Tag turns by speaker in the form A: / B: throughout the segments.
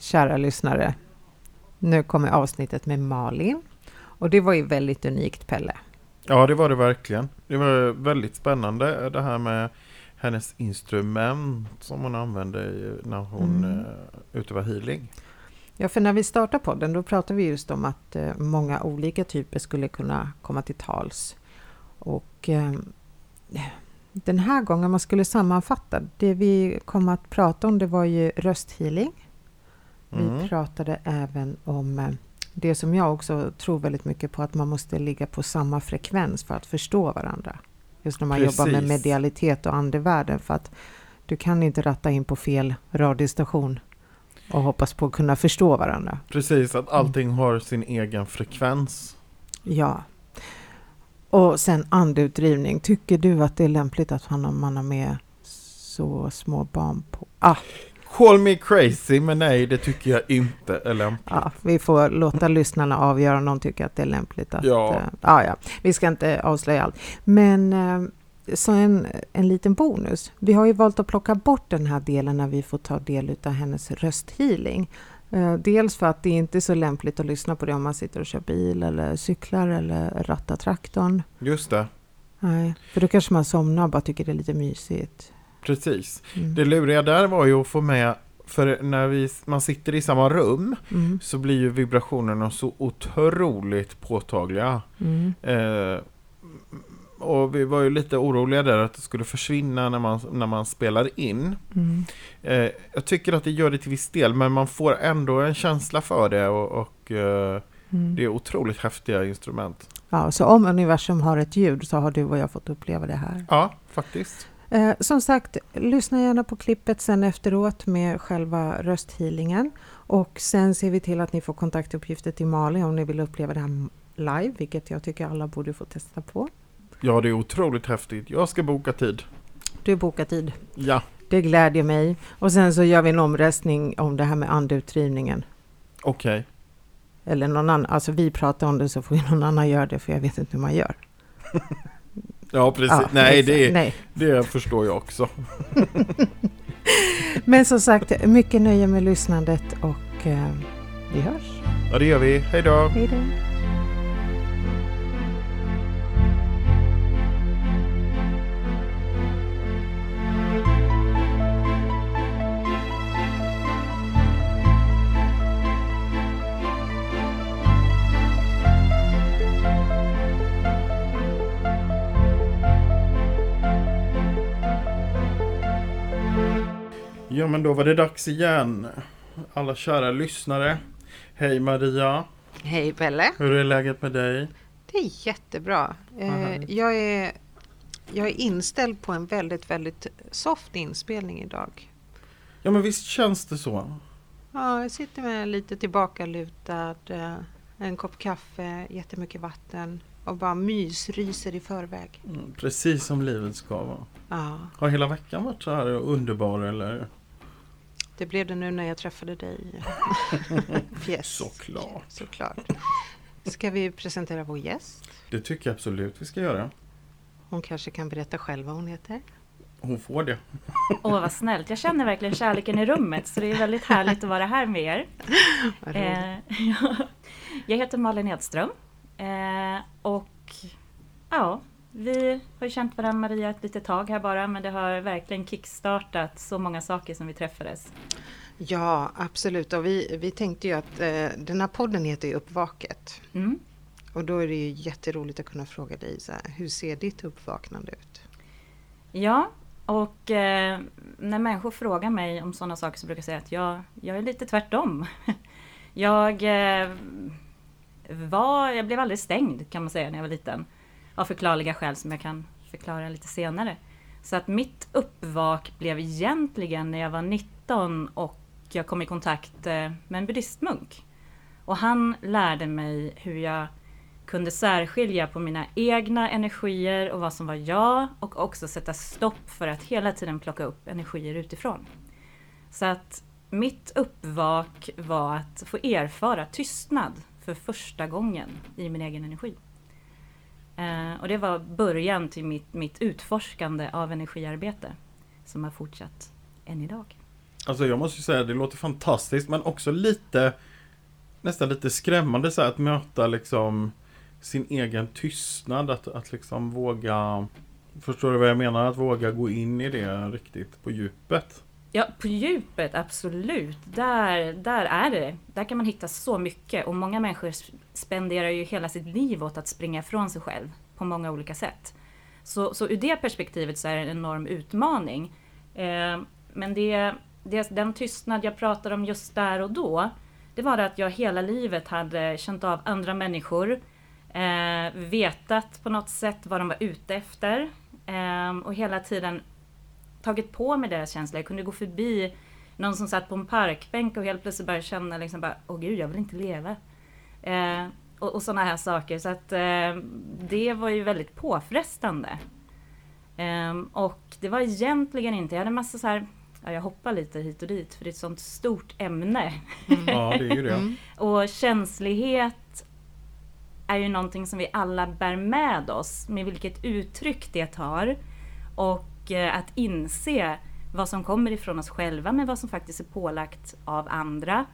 A: kära lyssnare. Nu kommer avsnittet med Malin. Och det var ju väldigt unikt, Pelle.
B: Ja, det var det verkligen. Det var väldigt spännande det här med hennes instrument som hon använde när hon mm. uh, utövar healing.
A: Ja, för när vi startade podden då pratade vi just om att uh, många olika typer skulle kunna komma till tals. Och uh, den här gången, man skulle sammanfatta, det vi kom att prata om det var ju rösthealing. Vi mm. pratade även om eh, det som jag också tror väldigt mycket på, att man måste ligga på samma frekvens för att förstå varandra. Just när man Precis. jobbar med medialitet och andevärlden, för att du kan inte ratta in på fel radiostation och hoppas på att kunna förstå varandra.
B: Precis, att allting mm. har sin egen frekvens.
A: Ja, och sen andeutdrivning. Tycker du att det är lämpligt att man har med så små barn på? Ah.
B: Call me crazy, men nej, det tycker jag inte är lämpligt.
A: Ja, vi får låta lyssnarna avgöra om de tycker att det är lämpligt. Att,
B: ja.
A: Äh, ah, ja. Vi ska inte avslöja allt. Men äh, så en, en liten bonus. Vi har ju valt att plocka bort den här delen när vi får ta del av hennes rösthealing. Eh, dels för att det inte är så lämpligt att lyssna på det om man sitter och kör bil eller cyklar eller rattar traktorn.
B: Just det.
A: Nej, för då kanske man somnar och bara tycker det är lite mysigt.
B: Precis. Mm. Det luriga där var ju att få med, för när vi, man sitter i samma rum mm. så blir ju vibrationerna så otroligt påtagliga. Mm. Eh, och vi var ju lite oroliga där att det skulle försvinna när man, när man spelar in. Mm. Eh, jag tycker att det gör det till viss del, men man får ändå en känsla för det och, och eh, mm. det är otroligt häftiga instrument.
A: Ja, så om universum har ett ljud så har du och jag fått uppleva det här.
B: Ja, faktiskt.
A: Eh, som sagt, lyssna gärna på klippet sen efteråt med själva rösthealingen. Och sen ser vi till att ni får kontaktuppgifter till Malin om ni vill uppleva det här live, vilket jag tycker alla borde få testa på.
B: Ja, det är otroligt häftigt. Jag ska boka tid.
A: Du bokar tid?
B: Ja.
A: Det glädjer mig. Och sen så gör vi en omröstning om det här med andeutdrivningen.
B: Okej. Okay.
A: Eller någon annan, alltså vi pratar om det så får någon annan göra det för jag vet inte hur man gör.
B: ja, precis. Ja, nej, det, nej, det förstår jag också.
A: Men som sagt, mycket nöje med lyssnandet och eh, vi hörs.
B: Ja, det gör vi. Hej då.
A: Hej då.
B: Ja, men då var det dags igen. Alla kära lyssnare. Hej Maria.
A: Hej Pelle.
B: Hur är läget med dig?
A: Det är jättebra. Eh, jag, är, jag är inställd på en väldigt, väldigt soft inspelning idag.
B: Ja, men visst känns det så?
A: Ja, jag sitter med lite tillbakalutad, eh, en kopp kaffe, jättemycket vatten och bara mysryser i förväg.
B: Mm, precis som livet ska vara.
A: Ja.
B: Har hela veckan varit så här underbar eller?
A: Det blev det nu när jag träffade dig.
B: yes. Såklart.
A: Såklart. Ska vi presentera vår gäst?
B: Det tycker jag absolut vi ska göra.
A: Hon kanske kan berätta själv vad hon heter?
B: Hon får det.
C: Åh, vad snällt. Jag känner verkligen kärleken i rummet, så det är väldigt härligt att vara här med er. Eh, jag heter Malin Edström. Eh, och ja, vi har ju känt varandra Maria ett litet tag här bara men det har verkligen kickstartat så många saker som vi träffades.
A: Ja absolut och vi, vi tänkte ju att eh, den här podden heter ju Uppvaket. Mm. Och då är det ju jätteroligt att kunna fråga dig så här, hur ser ditt uppvaknande ut?
C: Ja, och eh, när människor frågar mig om sådana saker så brukar jag säga att jag, jag är lite tvärtom. jag eh, var, jag blev aldrig stängd kan man säga när jag var liten av förklarliga skäl som jag kan förklara lite senare. Så att mitt uppvak blev egentligen när jag var 19 och jag kom i kontakt eh, med en buddhistmunk. Och han lärde mig hur jag kunde särskilja på mina egna energier och vad som var jag och också sätta stopp för att hela tiden plocka upp energier utifrån. Så att mitt uppvak var att få erfara tystnad för första gången i min egen energi. Eh, och det var början till mitt, mitt utforskande av energiarbete som har fortsatt än idag.
B: Alltså jag måste säga det låter fantastiskt men också lite nästan lite skrämmande så här, att möta liksom sin egen tystnad. Att, att liksom våga Förstår du vad jag menar? Att våga gå in i det riktigt på djupet.
C: Ja, på djupet, absolut. Där, där är det. Där kan man hitta så mycket. Och många människor spenderar ju hela sitt liv åt att springa ifrån sig själv på många olika sätt. Så, så ur det perspektivet så är det en enorm utmaning. Eh, men det, det, den tystnad jag pratar om just där och då, det var det att jag hela livet hade känt av andra människor, eh, vetat på något sätt vad de var ute efter eh, och hela tiden tagit på mig deras känslor. Jag kunde gå förbi någon som satt på en parkbänk och helt plötsligt började känna liksom bara, åh gud, jag vill inte leva. Eh, och, och sådana här saker. Så att eh, det var ju väldigt påfrestande. Eh, och det var egentligen inte, jag hade massa så här, ja, jag hoppar lite hit och dit för det är ett sånt stort ämne.
B: Mm. ja, det är ju det. Mm.
C: och känslighet är ju någonting som vi alla bär med oss, med vilket uttryck det tar. Och Eh, att inse vad som kommer ifrån oss själva, men vad som faktiskt är pålagt av andra.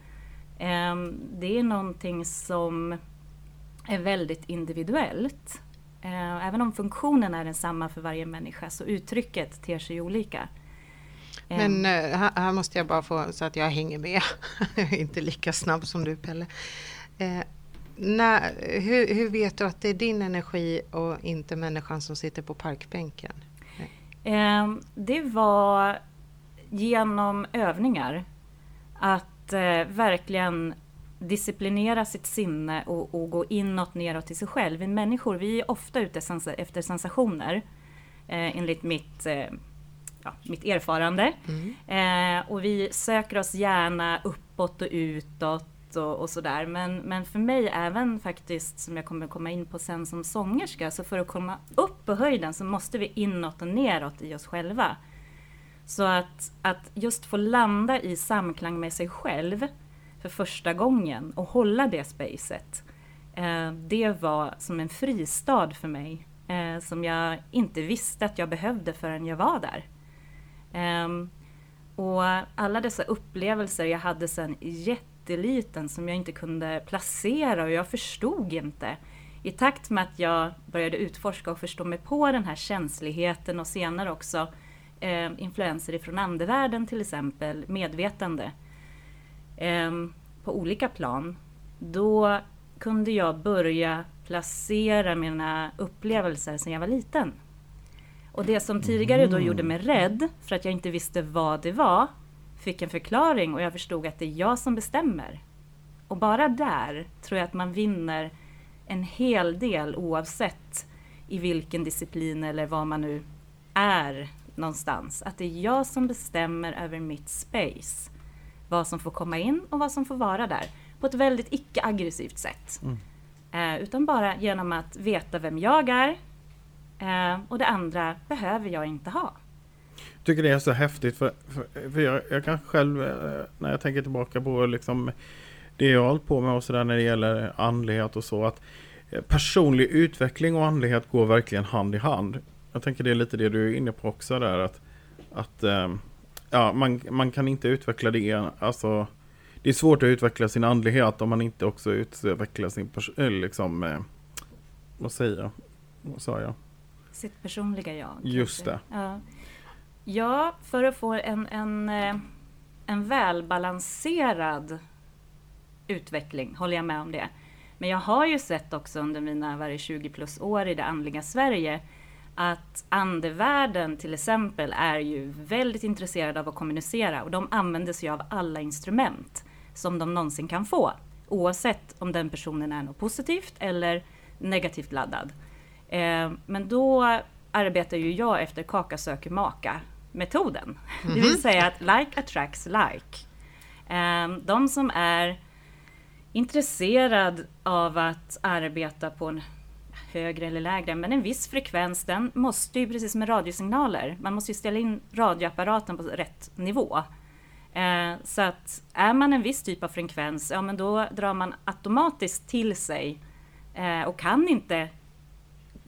C: Ehm, det är någonting som är väldigt individuellt. Ehm, även om funktionen är densamma för varje människa så uttrycket ter sig olika.
A: Ehm. Men eh, här, måste jag bara få så att jag hänger med. jag är inte lika snabb som du Pelle. Eh, när, hur, hur, vet du att det är din energi och inte människan som sitter på parkbänken?
C: Eh, det var genom övningar. Att eh, verkligen disciplinera sitt sinne och, och, gå inåt, neråt till sig själv. Vi människor, vi är ofta ute efter sensationer. Eh, enligt mitt, eh, ja, mitt erfarande. Mm. Eh, och vi söker oss gärna uppåt och utåt och, och sådär. Men, men för mig även faktiskt, som jag kommer komma in på sen som sångerska, så för att komma upp på höjden så måste vi inåt och neråt i oss själva. Så att, att just få landa i samklang med sig själv för första gången och hålla det spacet. Eh, det var som en fristad för mig eh, som jag inte visste att jag behövde förrän jag var där. Eh, och alla dessa upplevelser jag hade sen jätteliten som jag inte kunde placera och jag förstod inte. I takt med att jag började utforska och förstå mig på den här känsligheten och senare också eh, influenser ifrån andevärlden till exempel, medvetande, eh, på olika plan, då kunde jag börja placera mina upplevelser sedan jag var liten. Och det som tidigare då gjorde mig rädd, för att jag inte visste vad det var, fick en förklaring och jag förstod att det är jag som bestämmer. Och bara där tror jag att man vinner en hel del oavsett i vilken disciplin eller vad man nu är någonstans. Att det är jag som bestämmer över mitt space. Vad som får komma in och vad som får vara där. På ett väldigt icke-aggressivt sätt. Mm. Eh, utan bara genom att veta vem jag är. Eh, och det andra behöver jag inte ha.
B: Tycker det är så häftigt för, för, för jag, jag, kan själv eh, när jag tänker tillbaka på liksom det jag har hållit på med och sådär när det gäller andlighet och så att eh, personlig utveckling och andlighet går verkligen hand i hand. Jag tänker det är lite det du är inne på också där att, att ehm, ja, man, man kan inte utveckla det, alltså det är svårt att utveckla sin andlighet om man inte också utvecklar sin eh, liksom, eh, vad säger jag? Vad sa jag?
C: Sitt personliga jag.
B: Just det.
C: Ja ja, för att få en, en, eh, en välbalanserad utveckling, håller jag med om det. Men jag har ju sett också under mina varje 20 plus år i det andliga Sverige att andevärlden till exempel är ju väldigt intresserad av att kommunicera och de använder sig av alla instrument som de någonsin kan få. Oavsett om den personen är något positivt eller negativt laddad. Eh, men då arbetar ju jag efter kaka söker maka metoden. Mm -hmm. Det vill mhm. säga att like attracts like. Eh, de som är intresserad av att arbeta på en högre eller lägre, men en viss frekvens den måste ju precis som med radiosignaler, man måste ju ställa in radioapparaten på rätt nivå. Eh, så att är man en viss typ av frekvens, ja men då drar man automatiskt till sig eh, och kan inte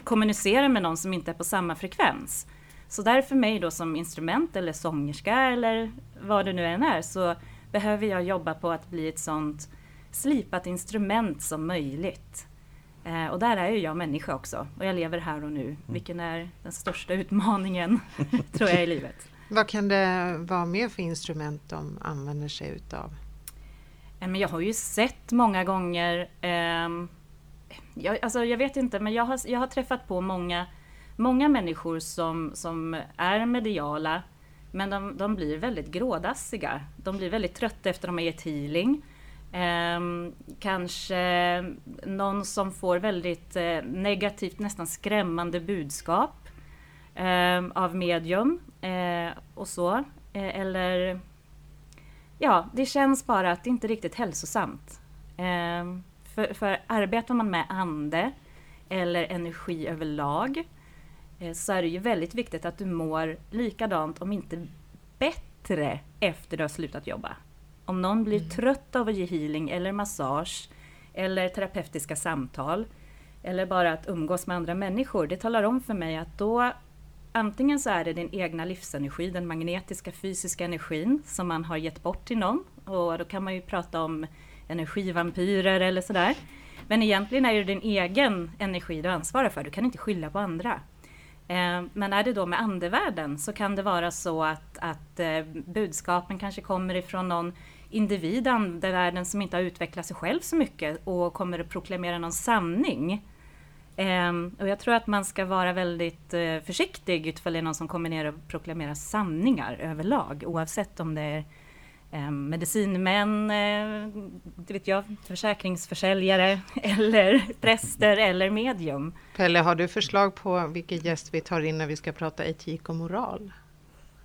C: kommunicera med någon som inte är på samma frekvens. Så där för mig då som instrument eller sångerska eller vad det nu än är så behöver jag jobba på att bli ett sånt slipat instrument som möjligt. Eh, och där är ju jag människa också och jag lever här och nu, mm. vilken är den största utmaningen tror jag i livet.
A: Vad kan det vara mer för instrument de använder sig utav?
C: Eh, jag har ju sett många gånger, eh, jag, alltså jag vet inte, men jag har, jag har träffat på många, många människor som, som är mediala, men de, de blir väldigt grådassiga. De blir väldigt trötta efter att de har gett healing. Eh, kanske någon som får väldigt eh, negativt, nästan skrämmande budskap eh, av medium eh, och så. Eh, eller ja, det känns bara att det inte är riktigt hälsosamt. Ehm, för, för arbetar man med ande eller energi överlag eh, så är det ju väldigt viktigt att du mår likadant, om inte bättre, efter du har slutat jobba. Om någon blir mm. trött av att ge healing eller massage eller terapeutiska samtal eller bara att umgås med andra människor, det talar om för mig att då antingen så är det din egna livsenergi, den magnetiska fysiska energin som man har gett bort till någon och då kan man ju prata om energivampyrer eller sådär. Men egentligen är det din egen energi du ansvarar för, du kan inte skylla på andra. Eh, men är det då med andevärlden så kan det vara så att, att eh, budskapen kanske kommer ifrån någon individ i andevärlden som inte har utvecklat sig själv så mycket och kommer att proklamera någon sanning. Eh, och jag tror att man ska vara väldigt försiktig ifall det är någon som kommer ner och proklamerar sanningar överlag, oavsett om det är um, medicinmän, uh, det vet jag, försäkringsförsäljare eller präster eller medium.
A: Pelle, har du förslag på vilken gäst vi tar in när vi ska prata etik och moral?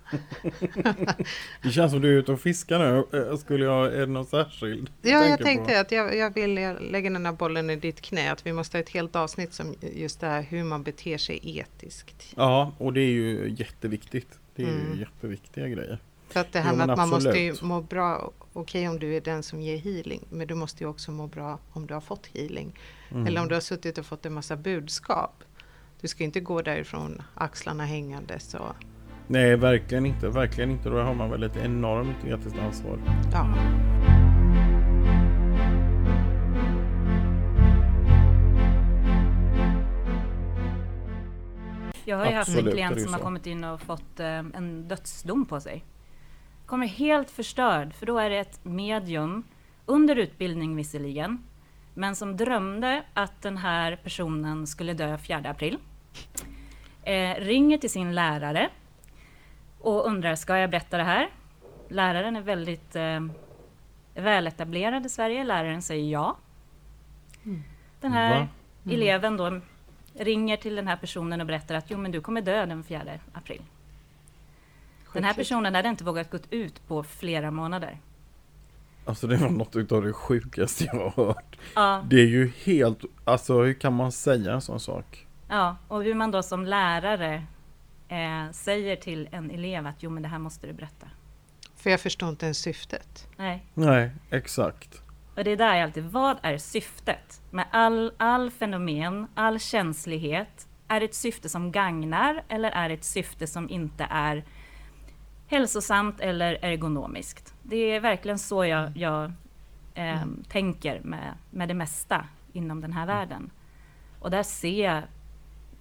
B: det känns som du är ute och fiskar nu. Eh, skulle jag, är det något särskilt?
A: Ja, jag tänkte på? att jag, jag vill lägga den här bollen i ditt knä. Att vi måste ha ett helt avsnitt som just det här hur man beter sig etiskt.
B: Ja, och det är ju jätteviktigt. Det är mm. ju jätteviktiga grejer.
A: För att det här jo, med att man måste ju må bra. Okej okay, om du är den som ger healing. Men du måste ju också må bra om du har fått healing. Mm. Eller om du har suttit och fått en massa budskap. Du ska inte gå därifrån axlarna hängandes och
B: Nej, verkligen inte. Verkligen inte. Då har man väl ett enormt etiskt ansvar. Ja.
C: Jag har ju haft en klient som har kommit in och fått eh, en dödsdom på sig. Kommer helt förstörd, för då är det ett medium, under utbildning visserligen, men som drömde att den här personen skulle dö 4 april. Eh, ringer till sin lärare och undrar, ska jag berätta det här? Läraren är väldigt eh, väletablerad i Sverige. Läraren säger ja. Mm. Den här mm. eleven då ringer till den här personen och berättar att jo, men du kommer dö den 4 april. Den här personen hade inte vågat gå ut på flera månader.
B: Alltså det var något av det sjukaste jag har hört. Ja. Det är ju helt, alltså hur kan man säga en sån sak?
C: Ja, och hur man då som lärare eh, säger till en elev att jo men det här måste du berätta.
A: För jag förstår inte ens syftet.
C: Nej.
B: Nej, exakt.
C: Och det är där jag alltid, vad är syftet? Med all, all fenomen, all känslighet, är det ett syfte som gagnar eller är det ett syfte som inte är hälsosamt eller ergonomiskt? Det är verkligen så jag, jag eh, mm. tänker med, med det mesta inom den här världen. Och där ser jag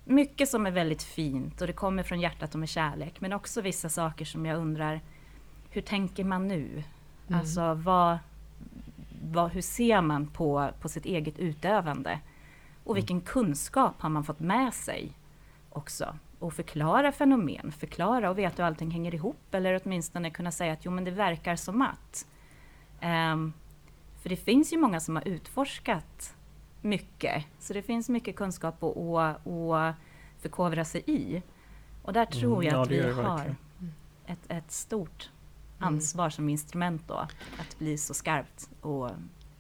C: mycket som är väldigt fint och det kommer från hjärtat och med kärlek. Men också vissa saker som jag undrar, hur tänker man nu? Mm. Alltså vad, vad, hur ser man på, på sitt eget utövande? Och mm. vilken kunskap har man fått med sig också? Och förklara fenomen, förklara och veta hur allting hänger ihop. Eller åtminstone kunna säga att jo men det verkar som att. Um, för det finns ju många som har utforskat mycket. Så det finns mycket kunskap att, att förkovra sig i. Och där tror mm, jag ja, att vi har ett, ett stort mm. ansvar mm. som instrument då, att bli så skarpt och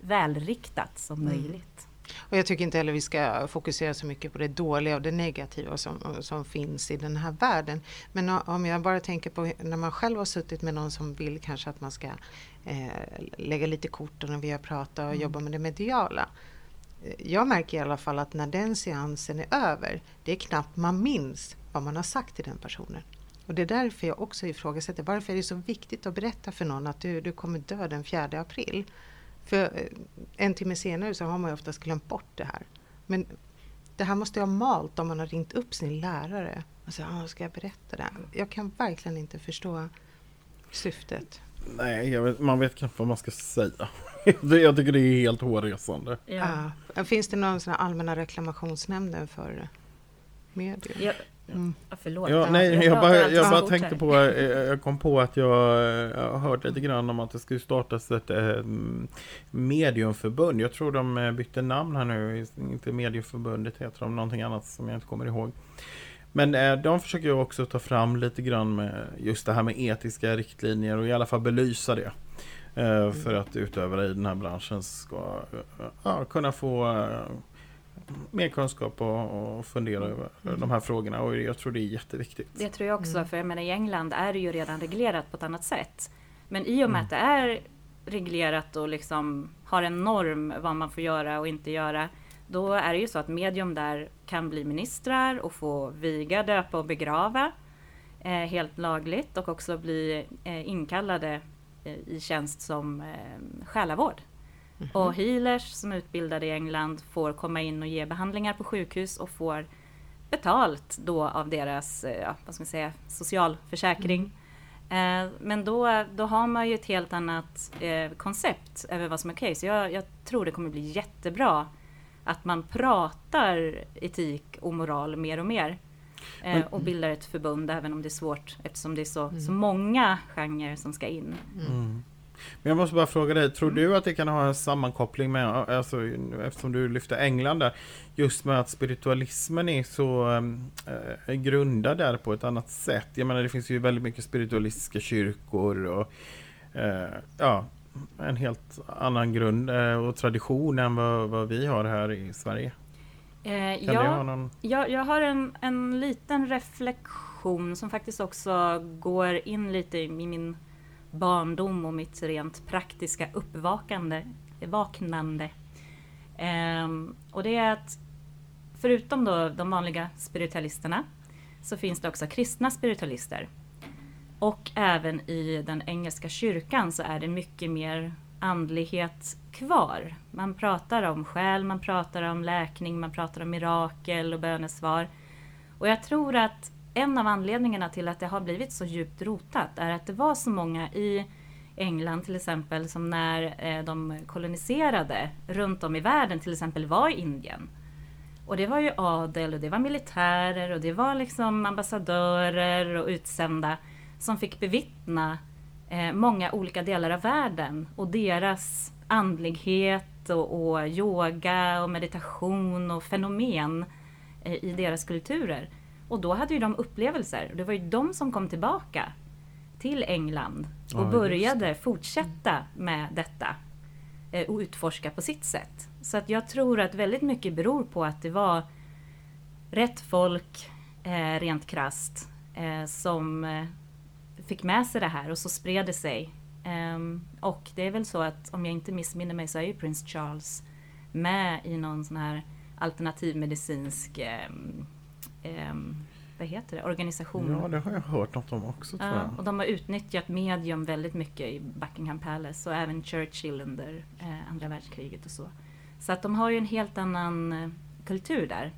C: välriktat som mm. möjligt.
A: Och jag tycker inte heller vi ska fokusera så mycket på det dåliga och det negativa som, som finns i den här världen. Men om jag bara tänker på när man själv har suttit med någon som vill kanske att man ska eh, lägga lite kort när vi har pratat och mm. jobba med det mediala. jag märker i alla fall att när den seansen är över, det är knappt man minns vad man har sagt till den personen. Och det är därför jag också ifrågasätter, varför är det så viktigt att berätta för någon att du, du kommer dö den 4 april? För eh, en timme senare så har man ju oftast glömt bort det här. Men det här måste jag ha malt om man har ringt upp sin lärare och sagt, ah, ska jag berätta det? Jag kan verkligen inte förstå syftet.
B: Nej, vet, man vet knappt vad man ska säga. jag tycker det är helt hårresande.
A: Ja. Ja. Finns det någon sån allmänna reklamationsnämnden för medier?
C: Ja. Mm. Ja, förlåt.
B: Ja, nej, jag, jag bara, jag bara tänkte på, eh, jag kom på att jag, har hört lite grann om att det skulle startas ett eh, mediumförbund. Jag tror de eh, bytte namn här nu, inte medieförbundet heter de, någonting annat som jag inte kommer ihåg. Men eh, de försöker ju också ta fram lite grann med just det här med etiska riktlinjer och i alla fall belysa det. Eh, för att utövare i den här branschen ska eh, kunna få mer kunskap och, och fundera över mm. de här frågorna och jag tror det är jätteviktigt.
C: Det tror jag också, mm. för jag menar i England är det ju redan reglerat på ett annat sätt. Men i och med mm. att det är reglerat och liksom har en norm vad man får göra och inte göra då är det ju så att medium där kan bli ministrar och få viga, döpa och begrava eh, helt lagligt och också bli eh, inkallade eh, i tjänst som eh, själavård. Mm. Och healers som är utbildade i England får komma in och ge behandlingar på sjukhus och får betalt då av deras eh, ja, vad ska man säga, socialförsäkring. Mm. Eh, men då, då har man ju ett helt annat eh, koncept över vad som är okej. Okay. Så jag, jag tror det kommer bli jättebra att man pratar etik och moral mer och mer. Eh, och bildar ett förbund även om det är svårt eftersom det är så, mm. så många genrer som ska in.
B: Mm. Men jag måste bara fråga dig, tror du att det kan ha en sammankoppling med, alltså, eftersom du lyfter England där, just med att spiritualismen är så äh, grundad där på ett annat sätt? Jag menar det finns ju väldigt mycket spiritualistiska kyrkor och äh, ja, en helt annan grund äh, och tradition än vad, vad, vi har här i Sverige.
C: Eh, ja, någon... jag, jag har en, en liten reflektion som faktiskt också går in lite i min barndom och mitt rent praktiska uppvakande, vaknande. Um, och det är att förutom då de vanliga spiritualisterna så finns det också kristna spiritualister. Och även i den engelska kyrkan så är det mycket mer andlighet kvar. Man pratar om själ, man pratar om läkning, man pratar om mirakel och bönesvar. Och jag tror att en av anledningarna till att det har blivit så djupt rotat är att det var så många i England till exempel som när eh, de koloniserade runt om i världen, till exempel var i Indien. Och det var ju adel och det var militärer och det var liksom ambassadörer och utsända som fick bevittna eh, många olika delar av världen och deras andlighet och, och yoga och meditation och fenomen eh, i deras kulturer. Och då hade ju de upplevelser. Det var ju de som kom tillbaka till England och ja, började fortsätta med detta eh, och utforska på sitt sätt. Så att jag tror att väldigt mycket beror på att det var rätt folk, eh, rent krast, eh, som eh, fick med sig det här och så spred det sig. Um, och det är väl så att om jag inte missminner mig så är ju Prince Charles med i någon sån här alternativmedicinsk um, vad heter det, organisation.
B: Ja, det har jag hört något om också. Tror
C: jag. och de har utnyttjat medium väldigt mycket i Buckingham Palace och även Churchill under eh, andra världskriget och så. Så att de har ju en helt annan eh, kultur där.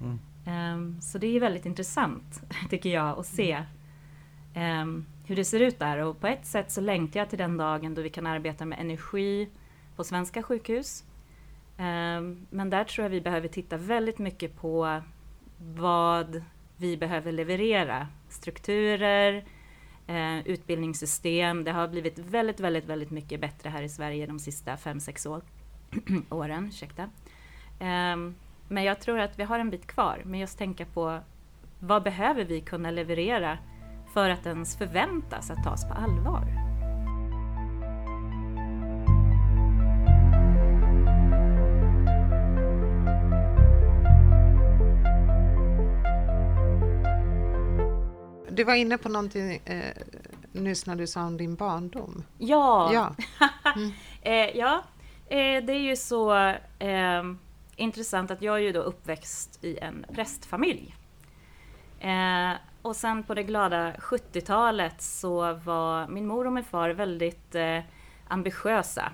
C: Mm. Um, så det är väldigt intressant, tycker jag, att se um, hur det ser ut där. Och på ett sätt så längtar jag till den dagen då vi kan arbeta med energi på svenska sjukhus. Um, men där tror jag vi behöver titta väldigt mycket på vad vi behöver leverera. Strukturer, eh, utbildningssystem. Det har blivit väldigt, väldigt, väldigt mycket bättre här i Sverige de sista fem sex år, åren. Ursäkta. Eh, men jag tror att vi har en bit kvar. Men just tänka på vad behöver vi kunna leverera för att ens förväntas att tas på allvar?
A: Du var inne på någonting eh, nyss när du sa om din barndom.
C: Ja, ja. Mm. eh, ja. Eh, det är ju så. Eh, intressant att jag är ju då uppväxt i en prästfamilj. Eh, och sen på det glada 70-talet så var min mor och min far väldigt eh, ambitiösa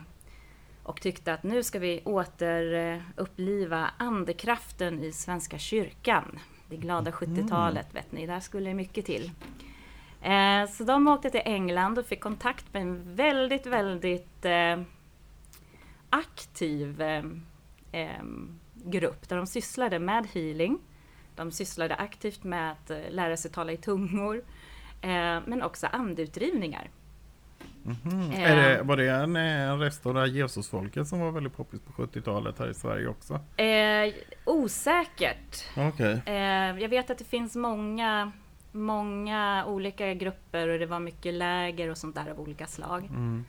C: och tyckte att nu ska vi återuppliva andekraften i Svenska kyrkan. Det glada 70-talet, mm. vet ni, där skulle det mycket till. Eh, så de åkte till England och fick kontakt med en väldigt, väldigt eh, aktiv eh, eh grupp där de sysslade med healing. De sysslade aktivt med att eh, lära sig tala i tungor, eh, men också andutdrivningar.
B: Mm-hmm. Är det, var det en, en rest av det här Jesusfolket som var väldigt poppis på 70-talet här i Sverige också?
C: Eh, osäkert.
B: Okay.
C: Eh, jag vet att det finns många, många olika grupper och det var mycket läger och sånt där av olika slag. Mm.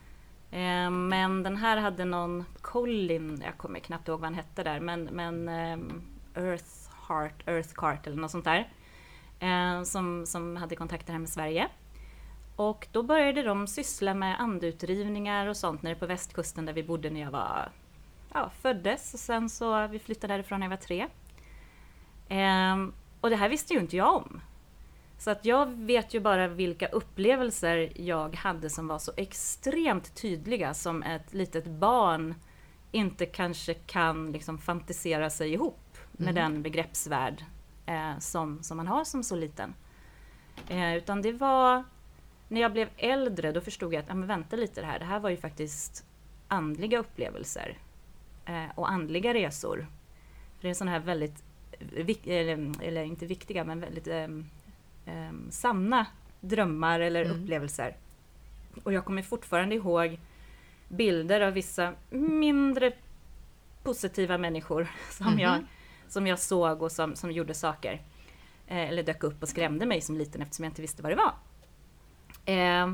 C: Eh, men den här hade någon Colin, jag kommer knappt ihåg vad han hette där, men, men um, Earth Heart, Earth Cart eller något sånt där. Eh, som, som hade kontakter här med Sverige. Och då började de syssla med andutdrivningar och sånt nere på västkusten där vi bodde när jag var, ja, föddes. Och sen så, vi flyttade därifrån när jag var tre. Ehm, och det här visste ju inte jag om. Så att jag vet ju bara vilka upplevelser jag hade som var så extremt tydliga som ett litet barn inte kanske kan liksom fantisera sig ihop med mm. den begreppsvärld eh, som, som man har som så liten. Eh, utan det var när jag blev äldre då förstod jag att, ja, men vänta lite det här, det här var ju faktiskt andliga upplevelser eh, och andliga resor. För det är sådana här väldigt, eller, eller, inte viktiga, men väldigt eh, eh, sanna drömmar eller mm. upplevelser. Och jag kommer fortfarande ihåg bilder av vissa mindre positiva människor som, mm jag, som jag såg och som, som gjorde saker. Eh, eller dök upp och skrämde mig som liten eftersom jag inte visste vad det var. Eh,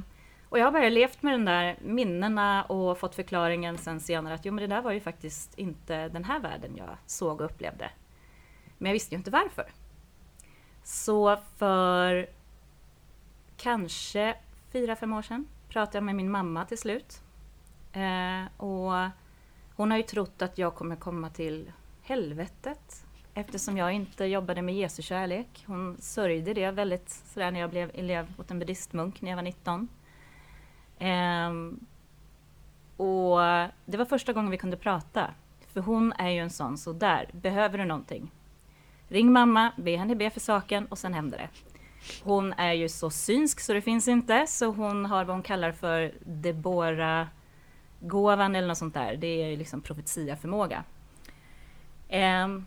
C: och jag har bara levt med de där minnena och fått förklaringen sen senare att jo men det där var ju faktiskt inte den här världen jag såg och upplevde. Men jag visste ju inte varför. Så för kanske fyra, fem år sedan pratade jag med min mamma till slut. Eh, och hon har ju trott att jag kommer komma till helvetet eftersom jag inte jobbade med Jesu kärlek. Hon sörjde det väldigt sådär när jag blev elev åt en buddhistmunk när jag var 19. Ehm, och det var första gången vi kunde prata. För hon är ju en sån, så där, behöver du någonting? Ring mamma, be henne be för saken och sen händer det. Hon är ju så synsk så det finns inte, så hon har vad hon kallar för Debora-gåvan eller något sånt där. Det är liksom profetiaförmåga. Um,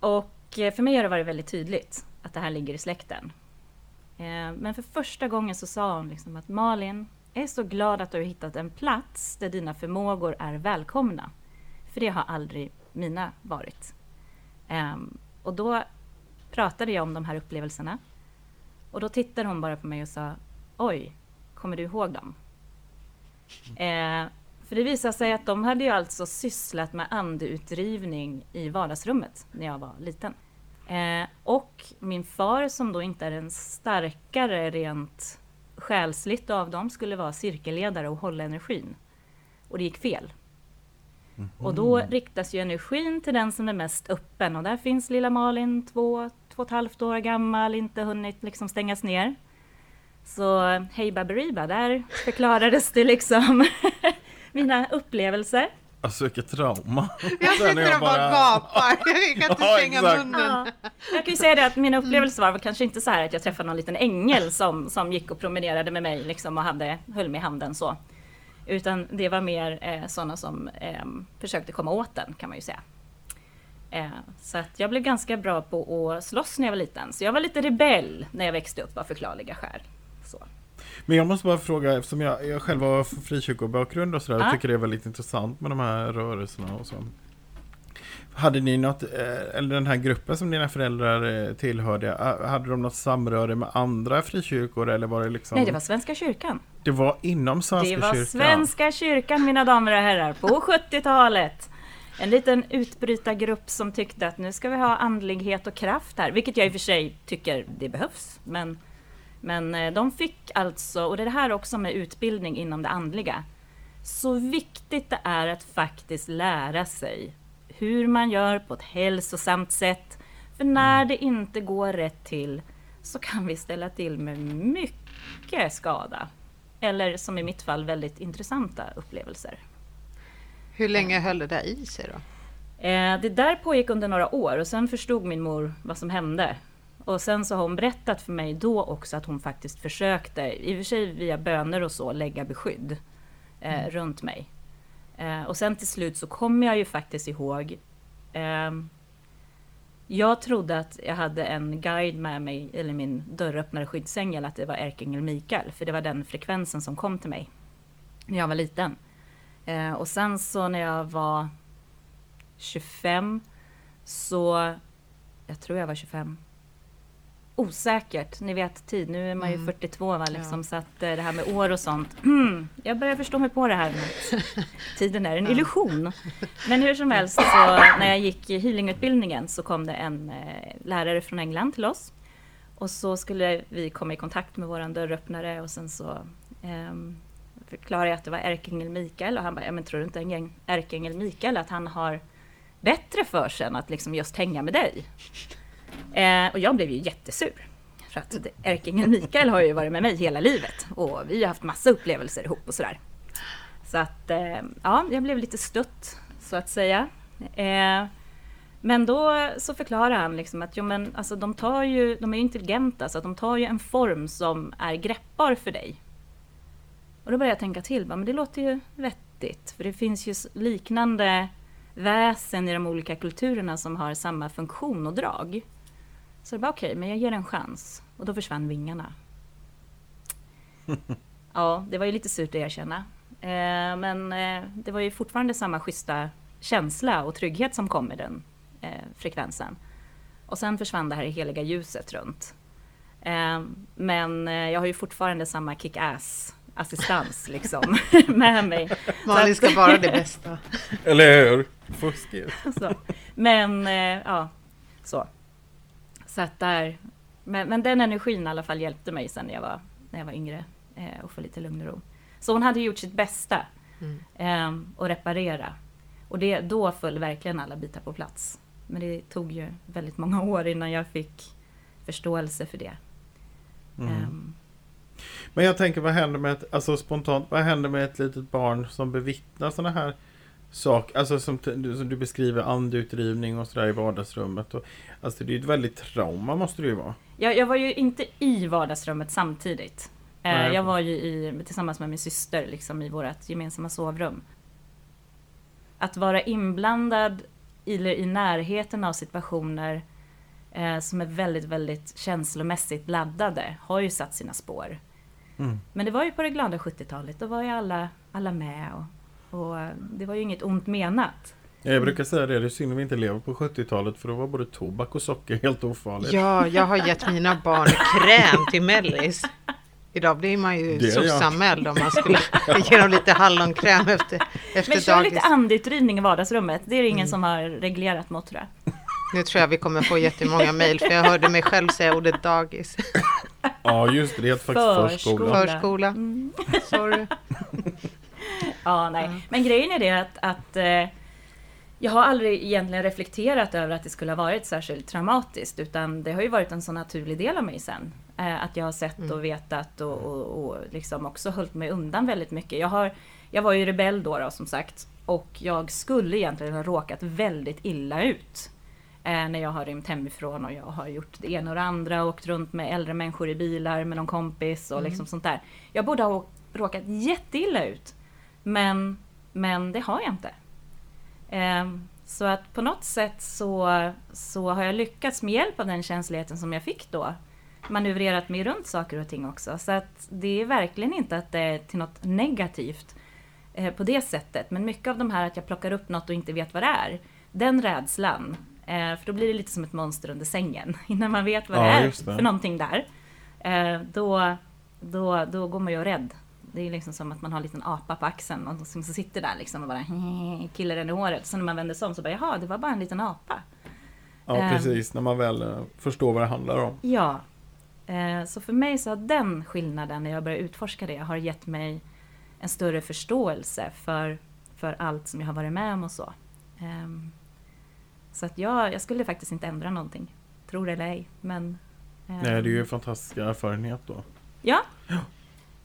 C: och eh, för mig har det varit väldigt tydligt att det här ligger i släkten. Eh, men för första gången så sa hon liksom att Malin, jag är så glad att du har hittat en plats där dina förmågor är välkomna. För det har aldrig mina varit. Ehm, och då pratade jag om de här upplevelserna. Och då tittade hon bara på mig och sa Oj, kommer du ihåg dem? Eh, för det visade sig att de hade ju alltså sysslat med andeutdrivning i vardagsrummet när jag var liten. Eh, och min far som då inte är en starkare rent själsligt av dem skulle vara cirkelledare och hålla energin. Och det gick fel. Mm. Och då riktas ju energin till den som är mest öppen och där finns lilla Malin, två, två och ett halvt år gammal, inte hunnit liksom stängas ner. Så hej Baberiba, där förklarades det liksom mina upplevelser.
B: Alltså vilket trauma.
A: Jag sitter och bara gapar. Jag kan inte ja, stänga munnen.
C: Ja. Jag kan ju säga det att mina upplevelser var kanske inte så här att jag träffade någon liten ängel som, som gick och promenerade med mig liksom och hade, höll mig i handen så. Utan det var mer eh, sådana som eh, försökte komma åt den kan man ju säga. Eh, så att jag blev ganska bra på att slåss när jag var liten. Så jag var lite rebell när jag växte upp av förklarliga skäl.
B: Men jag måste bara fråga, eftersom jag, jag själv har frikyrkobakgrund och sådär, ah. jag tycker det är väldigt intressant med de här rörelserna och så. Hade ni något, eh, eller den här gruppen som dina föräldrar eh, tillhörde, hade de något samröre med andra frikyrkor eller var det liksom?
C: Nej, det var Svenska kyrkan.
B: Det var inom Svenska kyrkan?
C: Det var Svenska kyrkan, mina damer och herrar, på 70-talet. En liten utbrytargrupp som tyckte att nu ska vi ha andlighet och kraft här, vilket jag i och för sig tycker det behövs. Men men eh, de fick alltså, och det är det här också med utbildning inom det andliga, så viktigt det är att faktiskt lära sig hur man gör på ett hälsosamt sätt. För när det inte går rätt till så kan vi ställa till med mycket skada. Eller som i mitt fall väldigt intressanta upplevelser.
A: Hur länge höll det där i sig då?
C: Eh, det där pågick under några år och sen förstod min mor vad som hände. Och sen så har hon berättat för mig då också att hon faktiskt försökte, i och för sig via böner och så, lägga beskydd eh, mm. runt mig. Eh, och sen till slut så kommer jag ju faktiskt ihåg eh, jag trodde att jag hade en guide med mig, eller min dörröppnare skyddsängel, att det var ärkeängel Mikael, för det var den frekvensen som kom till mig när jag var liten. Eh, och sen så när jag var 25 så, jag tror jag var 25, osäkert. Ni vet tid, nu är man ju mm. 42 va, liksom, ja. så att eh, det här med år och sånt. Mm, jag börjar förstå mig på det här med tiden är en illusion. Men hur som helst, så när jag gick healingutbildningen så kom det en eh, lärare från England till oss. Och så skulle vi komma i kontakt med våran dörröppnare och sen så eh, förklarade jag att det var ärkeängel Mikael och han bara, ja men tror du inte ärkeängel Mikael att han har bättre för sig än att liksom just hänga med dig? Eh, och jag blev ju jättesur. För att ärkingen Mikael har ju varit med mig hela livet och vi har haft massa upplevelser ihop och sådär. Så att eh, ja, jag blev lite stött så att säga. Eh, men då så förklarar han liksom att jo, men, alltså, de, tar ju, de är ju intelligenta så att de tar ju en form som är greppbar för dig. Och då började jag tänka till, men det låter ju vettigt för det finns ju liknande väsen i de olika kulturerna som har samma funktion och drag. Så det var okej, okay, men jag ger en chans. Och då försvann vingarna. ja, det var ju lite surt att erkänna. Eh, men eh, det var ju fortfarande samma schyssta känsla och trygghet som kom med den eh, frekvensen. Och sen försvann det här heliga ljuset runt. Eh, men eh, jag har ju fortfarande samma kick-ass assistans liksom med mig.
A: Malin ska vara det bästa.
B: Eller hur? Fuskigt.
C: Men eh, ja, så. Så att där, men, men, den energin i alla fall hjälpte mig sen när jag var, när jag var yngre eh, och få lite lugn och ro. Så hon hade gjort sitt bästa mm. eh, och reparera. Och det, då föll verkligen alla bitar på plats. Men det tog ju väldigt många år innan jag fick förståelse för det. Mm. Um,
B: men jag tänker, vad händer med ett, alltså spontant, vad händer med ett litet barn som bevittnar sådana här saker, alltså som, som du beskriver andutdrivning och sådär i vardagsrummet. Och, alltså det är ju ett väldigt trauma måste det ju vara.
C: Jag, jag var ju inte i vardagsrummet samtidigt. Eh, Nej. Jag var ju i, tillsammans med min syster liksom, i vårt gemensamma sovrum. Att vara inblandad eller i närheten av situationer eh, som är väldigt, väldigt känslomässigt laddade har ju satt sina spår. Mm. Men det var ju på det glada 70-talet, då var ju alla, alla med och, och det var ju inget ont menat.
B: Jag brukar säga det, det är synd att vi inte lever på 70-talet för då var både tobak och socker helt ofarligt.
A: Ja, jag har gett mina barn kräm till mellis. Idag blir man ju sossanmäld om man skulle ge dem lite hallonkräm efter, efter
C: Men kör lite andutdrivning i vardagsrummet, det är det ingen mm. som har reglerat mot tror jag.
A: Nu tror jag vi kommer få jättemånga mejl för jag hörde mig själv säga ordet dagis.
B: Ja just det, det heter faktiskt förskola.
A: Förskola, mm. sorry.
C: Ja, nej. Men grejen är det att, att eh, jag har aldrig egentligen reflekterat över att det skulle ha varit särskilt traumatiskt utan det har ju varit en så naturlig del av mig sen. Eh, att jag har sett och mm. vetat och, och, och liksom också hållit mig undan väldigt mycket. Jag, har, jag var ju rebell då, då som sagt och jag skulle egentligen ha råkat väldigt illa ut eh, när jag har rymt hemifrån och jag har gjort det ena och det andra, åkt runt med äldre människor i bilar med någon kompis och mm. liksom sånt där. Jag borde ha råkat jätteilla ut. Men, men det har jag inte. Eh, så att på något sätt så, så har jag lyckats med hjälp av den känsligheten som jag fick då manövrerat mig runt saker och ting också. Så att det är verkligen inte att det är till något negativt eh, på det sättet. Men mycket av de här att jag plockar upp något och inte vet vad det är. Den rädslan Eh, för då blir det lite som ett monster under sängen. Innan man vet vad ja, det är det. för någonting där. Eh, då, då, då går man ju rädd. Det är liksom som att man har en liten apa på axeln och som sitter där liksom och bara killar den i håret. Så när man vänder sig om så bara jaha, det var bara en liten apa.
B: Ja, eh, precis. När man väl eh, förstår vad det handlar om.
C: Ja. Eh, så för mig så har den skillnaden när jag började utforska det har gett mig en större förståelse för, för allt som jag har varit med om och så. Um, Så att jag, jag skulle faktiskt inte ändra någonting. Tror det eller ej. Men,
B: eh, Nej, det är ju en fantastisk erfarenhet då.
C: Ja. ja.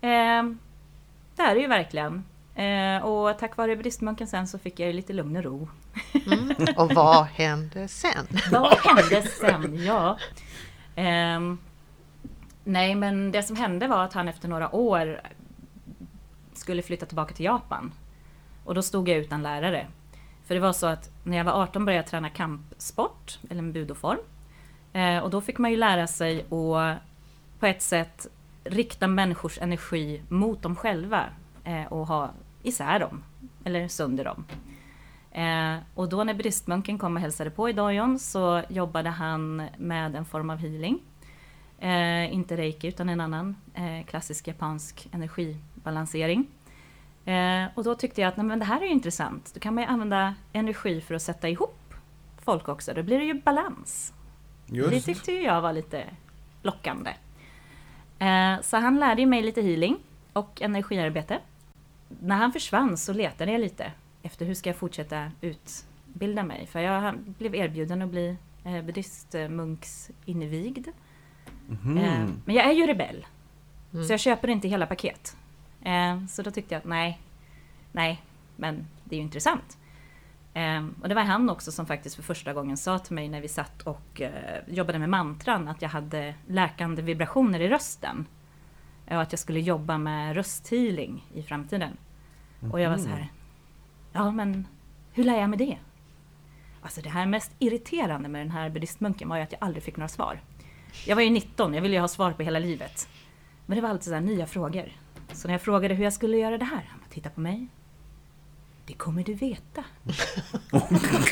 C: Eh, det är det ju verkligen. Eh, och tack vare buddhistmunken sen så fick jag lite lugn och ro.
A: Mm. Och vad hände sen?
C: vad hände sen? Ja. Eh, nej, men det som hände var att han efter några år skulle flytta tillbaka till Japan. Och då stod jag utan lärare. För det var så att när jag var 18 började jag träna kampsport, eller en budoform. Eh, och då fick man ju lära sig att på ett sätt rikta människors energi mot dem själva eh, och ha isär dem, eller sönder dem. Eh, och då när buddhistmunken kom och hälsade på i dojon så jobbade han med en form av healing. Eh, inte reiki utan en annan eh, klassisk japansk energibalansering. Eh, och då tyckte jag att nej, men det här är ju intressant. Då kan man ju använda energi för att sätta ihop folk också. Då blir det ju balans. Just. Det tyckte jag var lite lockande. Eh, så han lärde mig lite healing och energiarbete. När han försvann så letade jag lite efter hur ska jag fortsätta utbilda mig. För jag blev erbjuden att bli eh, buddhistmunksinvigd. Mm. Eh, men jag är ju rebell. Mm. Så jag köper inte hela paket. Så då tyckte jag att nej, nej, men det är ju intressant. Ehm, och det var han också som faktiskt för första gången sa till mig när vi satt och eh, jobbade med mantran att jag hade läkande vibrationer i rösten. Och att jag skulle jobba med rösthealing i framtiden. Mm. Och jag var så här, ja men hur lär jag mig det? Alltså det här mest irriterande med den här buddhistmunken var ju att jag aldrig fick några svar. Jag var ju 19, jag ville ju ha svar på hela livet. Men det var alltid så nya frågor. Så när jag frågade hur jag skulle göra det här, han tittade på mig. Det kommer du veta.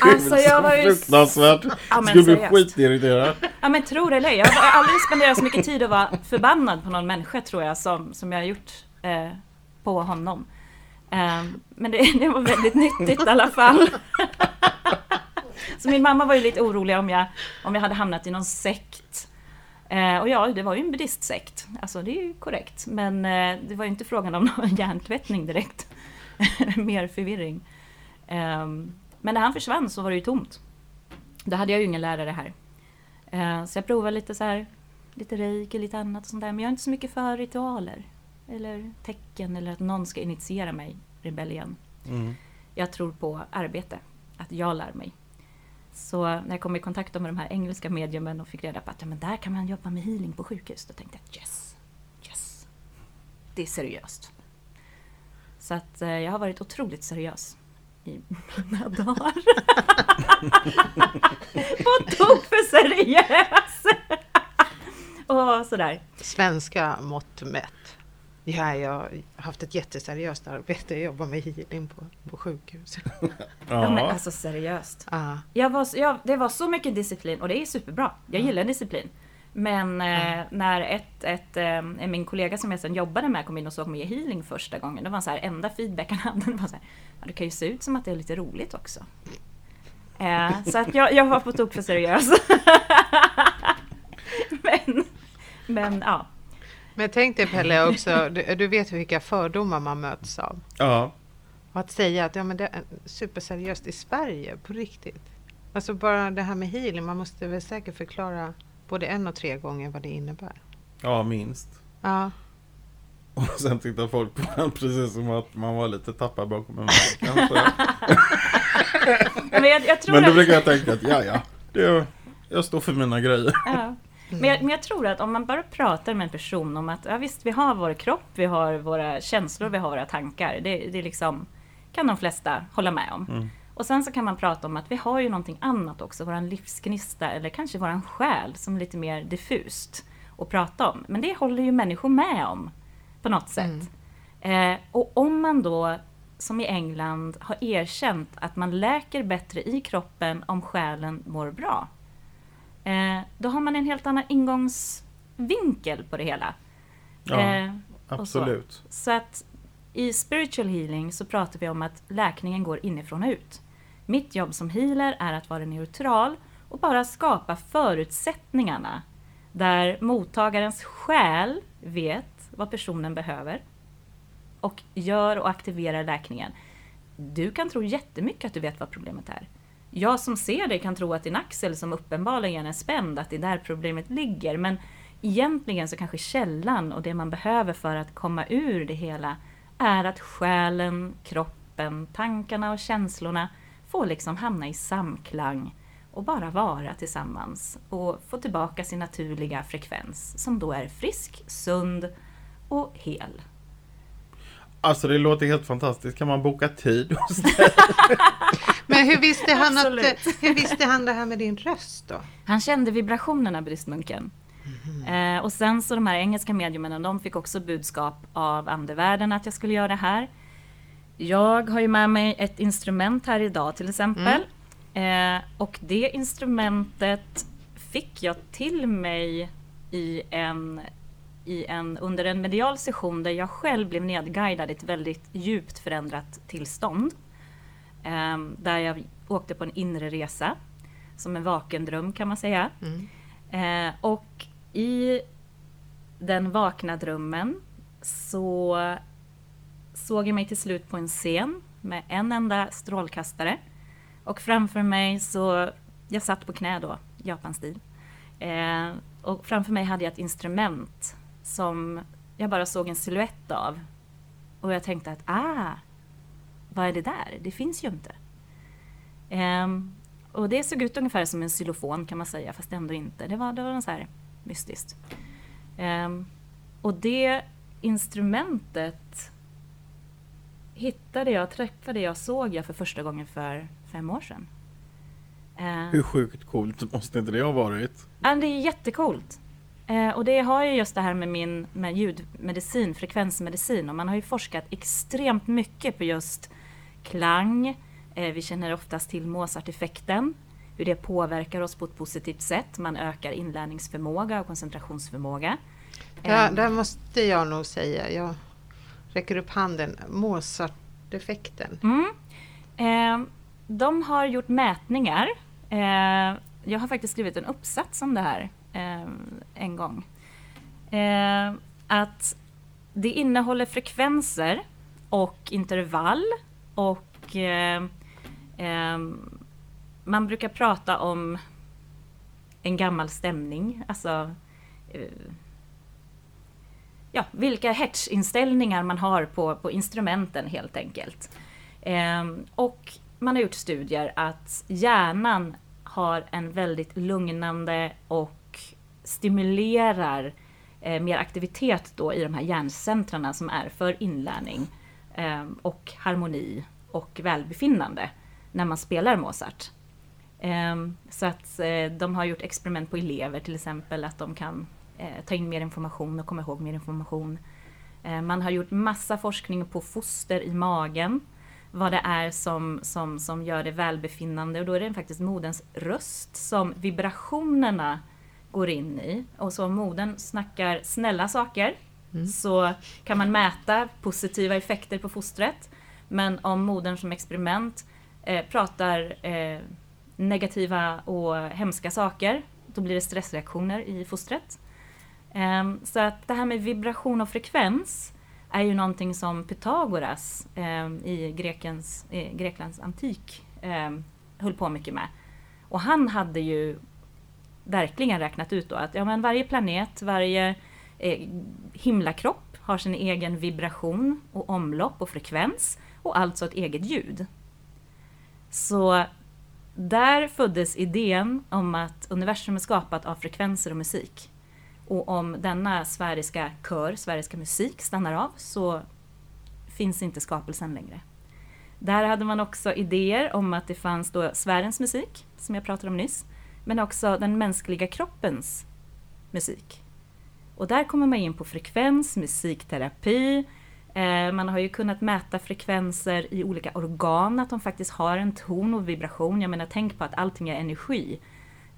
B: alltså jag var ju... Fruktansvärt. Ja, Skulle bli skitirriterad.
C: Ja men tror det eller Jag har aldrig spenderat så mycket tid att vara förbannad på någon människa tror jag som, som jag har gjort eh, på honom. Eh, men det, det, var väldigt nyttigt i alla fall. så min mamma var ju lite orolig om jag, om jag hade hamnat i någon sekt Eh, och ja, det var ju en buddhistsekt. Alltså det är ju korrekt. Men eh, det var ju inte frågan om någon hjärntvättning direkt. Mer förvirring. Eh, men när han försvann så var det ju tomt. Då hade jag ju ingen lärare här. Eh, så jag provade lite så här, lite reiki, lite annat och sånt där. Men jag är inte så mycket för ritualer. Eller tecken eller att någon ska initiera mig, rebellion. Mm. Jag tror på arbete. Att jag lär mig. Så när jag kom i kontakt med de här engelska mediumen och fick reda på att ja, men där kan man jobba med healing på sjukhus, då tänkte jag yes, yes, det är seriöst. Så att eh, jag har varit otroligt seriös i mina dagar. På tok för seriös! och sådär.
A: Svenska mått mätt. Ja, jag har haft ett jätteseriöst arbete. Jag jobbar med healing på, på sjukhus.
C: ja. ja, men alltså seriöst. Ja. Jag var, jag, det var så mycket disciplin och det är superbra. Jag gillar disciplin. Men eh, när ett, ett, eh, min kollega som jag sen jobbade med kom in och såg mig i healing första gången. Det var så här, enda feedbacken han hade var så här, ja, det kan ju se ut som att det är lite roligt också. Eh, så att jag, jag var på tok för seriös. men, men ja,
A: men tänk dig Pelle också, du, du vet vilka fördomar man möts av.
B: Ja.
A: Och att säga att ja, men det är superseriöst i Sverige, på riktigt. Alltså bara det här med healing, man måste väl säkert förklara både en och tre gånger vad det innebär.
B: Ja, minst.
A: Ja.
B: Och sen tittar folk på en precis som att man var lite tappad bakom en vägg
C: men, jag, jag
B: men då brukar jag tänka att ja, ja, det, jag står för mina grejer.
C: Ja. Men, jag, men jag tror att om man bara pratar med en person om att ja, visst, vi har vår kropp, vi har våra känslor, vi har våra tankar. Det, det liksom, kan de flesta hålla med om. Mm. Och sen så kan man prata om att vi har ju någonting annat också, våran livsgnista eller kanske våran själ som är lite mer diffust att prata om. Men det håller ju människor med om på något sätt. Mm. Eh, och om man då, som i England, har erkänt att man läker bättre i kroppen om själen mår bra eh, då har man en helt annan ingångsvinkel på det hela.
B: Ja, eh, absolut.
C: Så. så. att i spiritual healing så pratar vi om att läkningen går inifrån och ut. Mitt jobb som healer är att vara neutral och bara skapa förutsättningarna där mottagarens själ vet vad personen behöver och gör och aktiverar läkningen. Du kan tro jättemycket att du vet vad problemet är. jag som ser det kan tro att din axel som uppenbarligen är spänd, att det är där problemet ligger. Men egentligen så kanske källan och det man behöver för att komma ur det hela är att själen, kroppen, tankarna och känslorna får liksom hamna i samklang och bara vara tillsammans och få tillbaka sin naturliga frekvens som då är frisk, sund och hel.
B: Alltså det låter helt fantastiskt. Kan man boka tid hos dig?
A: Men hur visste, han att, hur visste han det här med din röst då?
C: Han kände vibrationerna, buddhistmunken. Mm. Eh, och sen så de här engelska mediumen, de fick också budskap av andevärlden att jag skulle göra det här. Jag har ju med mig ett instrument här idag till exempel. Mm. Eh, och det instrumentet fick jag till mig i en, i en, under en medial session där jag själv blev nedguidad i ett väldigt djupt förändrat tillstånd. Eh, där jag åkte på en inre resa, som en vakendröm kan man säga. Mm. Eh, och i den vakna drömmen så såg jag mig till slut på en scen med en enda strålkastare. Och framför mig så, jag satt på knä då, japanstil. Eh, och framför mig hade jag ett instrument som jag bara såg en siluett av. Och jag tänkte att, ah, vad är det där? Det finns ju inte. Eh, och det såg ut ungefär som en xylofon kan man säga, fast ändå inte. Det var, det var så här mystiskt. Eh, och det instrumentet hittade jag, träffade jag, såg jag för första gången för fem år sedan.
B: Uh, Hur sjukt coolt måste inte det ha varit?
C: Det är jättecoolt. Uh, och det har ju just det här med min med ljudmedicin, frekvensmedicin. Och man har ju forskat extremt mycket på just klang. Eh, vi känner oftast till Mozart-effekten hur det påverkar oss på ett positivt sätt. Man ökar inlärningsförmåga och koncentrationsförmåga.
A: Ja, där måste jag nog säga, jag räcker upp handen, Mozart-effekten.
C: Mm. Eh, de har gjort mätningar. Eh, jag har faktiskt skrivit en uppsats om det här eh, en gång. Eh, att det innehåller frekvenser och intervall och eh, eh, man brukar prata om en gammal stämning, alltså eh, ja, vilka hertzinställningar man har på, på instrumenten helt enkelt. Eh, och man har gjort studier att hjärnan har en väldigt lugnande och stimulerar eh, mer aktivitet då i de här hjärncentrarna som är för inlärning eh, och harmoni och välbefinnande när man spelar Mozart. Eh, så att eh, de har gjort experiment på elever till exempel, att de kan ta in mer information och komma ihåg mer information. Ehm, man har gjort massa forskning på foster i magen, vad det är som, som, som gör det välbefinnande och då är det faktiskt moderns röst som vibrationerna går in i. Och så om modern snackar snälla saker mm. så kan man mäta positiva effekter på fostret. Men om modern som experiment eh, pratar eh, negativa och hemska saker, då blir det stressreaktioner i fostret. Ehm, så att det här med vibration och frekvens är ju någonting som Pythagoras ehm, i Grekens, Greklands antik ehm, höll på mycket med. Och han hade ju verkligen räknat ut då att ja, men varje planet, varje eh, himlakropp har sin egen vibration och omlopp och frekvens och alltså ett eget ljud. Så där föddes idén om att universum är skapat av frekvenser och musik. Och om denna sfäriska kör, sfäriska musik, stannar av så finns inte skapelsen längre. Där hade man också idéer om att det fanns då sfärens musik, som jag pratade om nyss, men också den mänskliga kroppens musik. Och där kommer man in på frekvens, musikterapi, Eh, man har ju kunnat mäta frekvenser i olika organ, att de faktiskt har en ton och vibration. Jag menar, tänk på att allting är energi.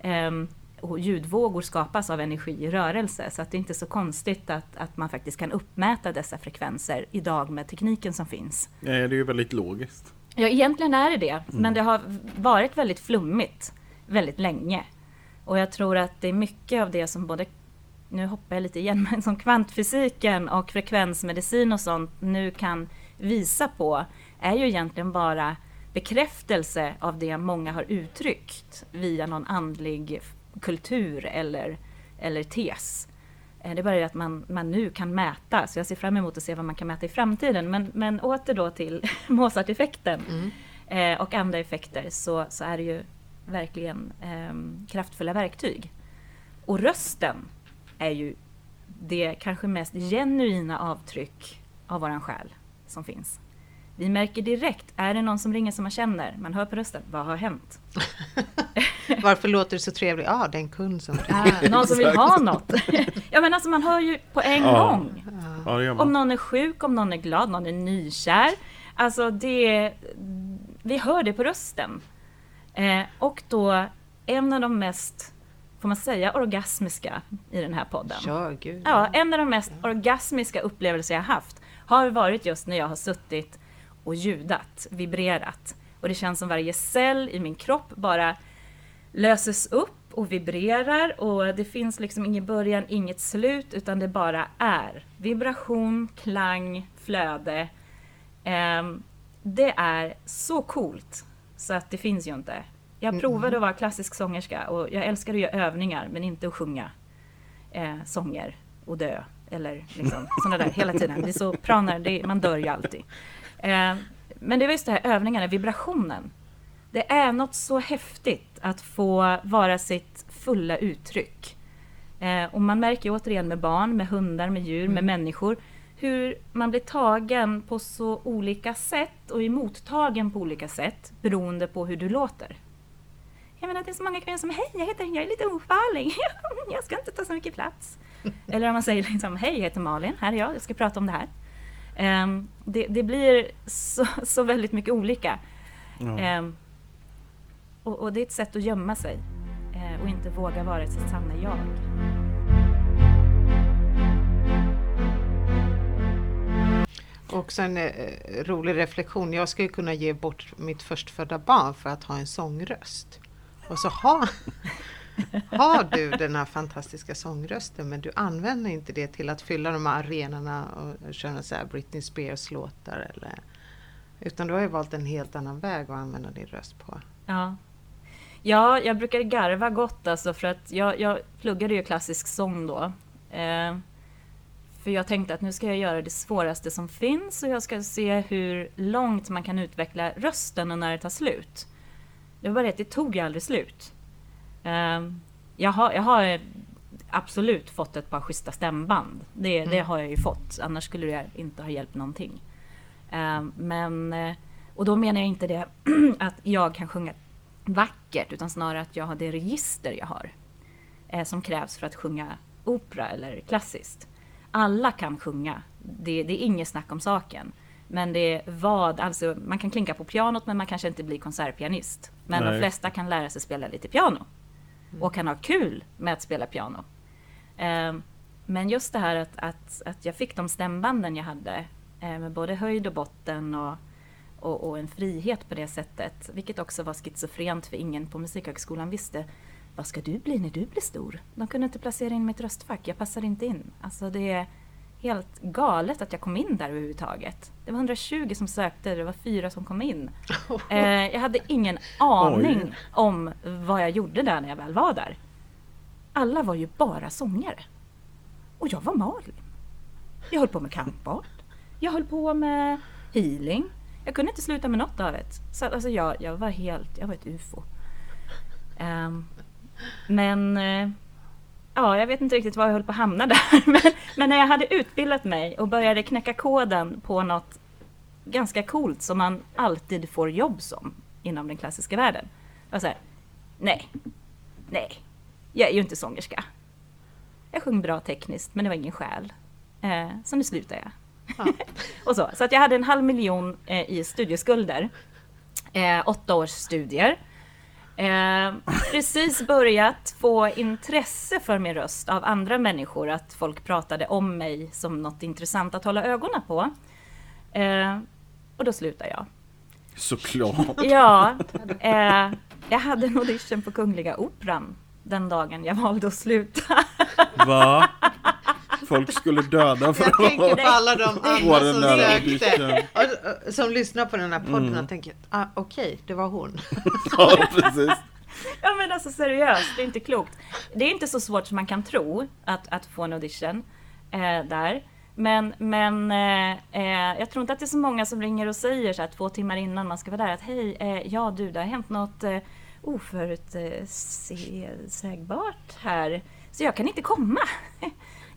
C: Ehm, och ljudvågor skapas av energi i rörelse, så att det är inte så konstigt att, att man faktiskt kan uppmäta dessa frekvenser idag med tekniken som finns.
B: Nej, det är ju väldigt logiskt.
C: Ja, egentligen är det det, mm. men det har varit väldigt flummigt väldigt länge. Och jag tror att det är mycket av det som både nu hoppar jag lite igen, men som kvantfysiken och frekvensmedicin och sånt nu kan visa på är ju egentligen bara bekräftelse av det många har uttryckt via någon andlig kultur eller, eller tes. Eh, det är bara det att man, man nu kan mäta, så jag ser fram emot att se vad man kan mäta i framtiden. Men, men åter då till Mozart-effekten mm. eh, och andra effekter så, så är det ju verkligen eh, kraftfulla verktyg. Och rösten är ju det kanske mest genuina avtryck av våran själ som finns. Vi märker direkt, är det någon som ringer som man känner? Man hör på rösten, vad har hänt?
A: Varför låter det så trevligt? Ja, ah, det är en kund som
C: ringer. Ah, någon som vill ha något. ja men alltså man hör ju på en ja. gång. Ja, om någon är sjuk, om någon är glad, någon är nykär. Alltså det, vi hör det på rösten. Eh, och då en av de mest, får man säga orgasmiska i den här podden?
A: Ja, gud.
C: Ja, en av de mest orgasmiska upplevelser jag haft har varit just när jag har suttit och ljudat, vibrerat. Och det känns som varje cell i min kropp bara löses upp och vibrerar och det finns liksom ingen början, inget slut utan det bara är. Vibration, klang, flöde. Um, det är så coolt så att det finns ju inte. Jag provade att vara klassisk sångerska och jag älskar att göra övningar men inte att sjunga eh, sånger och dö eller liksom sådana där hela tiden. Det är så pranar, det, man dör ju alltid. Eh, men det var just det här övningarna, vibrationen. Det är något så häftigt att få vara sitt fulla uttryck. Eh, och man märker ju återigen med barn, med hundar, med djur, mm. med människor hur man blir tagen på så olika sätt och emottagen på olika sätt beroende på hur du låter. Jag menar, det är så många kvinnor som Hej, jag heter, jag är lite ofarlig. jag ska inte ta så mycket plats. Eller om man säger liksom Hej, jag heter Malin, här är jag, jag ska prata om det här. Um, det, det, blir så, så, väldigt mycket olika. Ja. Um, och, och, det är ett sätt att gömma sig uh, och inte våga vara sitt sanna jag.
A: Också en eh, rolig reflektion. Jag skulle kunna ge bort mitt förstfödda barn för att ha en sångröst. Och så ha, har du den här fantastiska sångrösten men du använder inte det till att fylla de här arenorna och köra så här Britney Spears-låtar. Eller, utan du har ju valt en helt annan väg att använda din röst på.
C: Ja, ja jag brukar garva gott alltså för att jag, jag pluggade ju klassisk sång då. Eh, för jag tänkte att nu ska jag göra det svåraste som finns och jag ska se hur långt man kan utveckla rösten och när det tar slut. Det var bara det att det tog ju aldrig slut. Ehm, jag, har, jag har absolut fått ett par schyssta stämband. Det, mm. det har jag ju fått, annars skulle det inte ha hjälpt någonting. Ehm, men, eh, och då menar jag inte det att jag kan sjunga vackert, utan snarare att jag har det register jag har. Eh, som krävs för att sjunga opera eller klassiskt. Alla kan sjunga, det, det är inget snack om saken. Men det är vad, alltså man kan klinka på pianot men man kanske inte blir konsertpianist. Men Nej. de flesta kan lära sig spela lite piano. Mm. Och kan ha kul med att spela piano. Ehm, men just det här att, att, att jag fick de stämbanden jag hade eh, med både höjd och botten och, och, och, en frihet på det sättet. Vilket också var schizofrent för ingen på Musikhögskolan visste vad ska du bli när du blir stor? De kunde inte placera in mitt röstfack, jag passar inte in. Alltså det, helt galet att jag kom in där överhuvudtaget. Det var 120 som sökte, det var fyra som kom in. Eh, jag hade ingen aning Oj. om vad jag gjorde där när jag väl var där. Alla var ju bara sångare. Och jag var Malin. Jag höll på med kampart. Jag höll på med healing. Jag kunde inte sluta med något av det. Så alltså jag, jag var helt, jag var ett ufo. Um, men uh, ja, jag vet inte riktigt var jag höll på att hamna där. Men, men, när jag hade utbildat mig och började knäcka koden på något ganska coolt som man alltid får jobb som inom den klassiska världen. Jag var så här, nej, nej, jag är ju inte sångerska. Jag sjöng bra tekniskt, men det var ingen själ. Eh, så nu slutar jag. Ja. och så. så att jag hade en halv miljon eh, i studieskulder. Eh, åtta års studier. Eh, precis börjat få intresse för min röst av andra människor, att folk pratade om mig som något intressant att hålla ögonen på. Eh, och då slutade jag.
B: Såklart!
C: Ja, eh, jag hade en audition på Kungliga Operan den dagen jag valde att sluta.
B: Va? Folk skulle döda för
A: Jag tänker på
B: att
A: alla de
B: få
A: andra
B: den
A: som
B: där
A: sökte. Och, som lyssnar på den här podden
B: Mm.
A: och tänker, ah, okej, det var hon.
B: Ja, precis.
C: Ja men alltså seriöst, det är inte klokt. Det är inte så svårt som man kan tro att, att få en audition eh, där. Men, men eh, eh, jag tror inte att det är så många som ringer och säger så här två timmar innan man ska vara där att hej, eh, ja du, det har hänt något eh, oförutsägbart här. Så jag kan inte komma.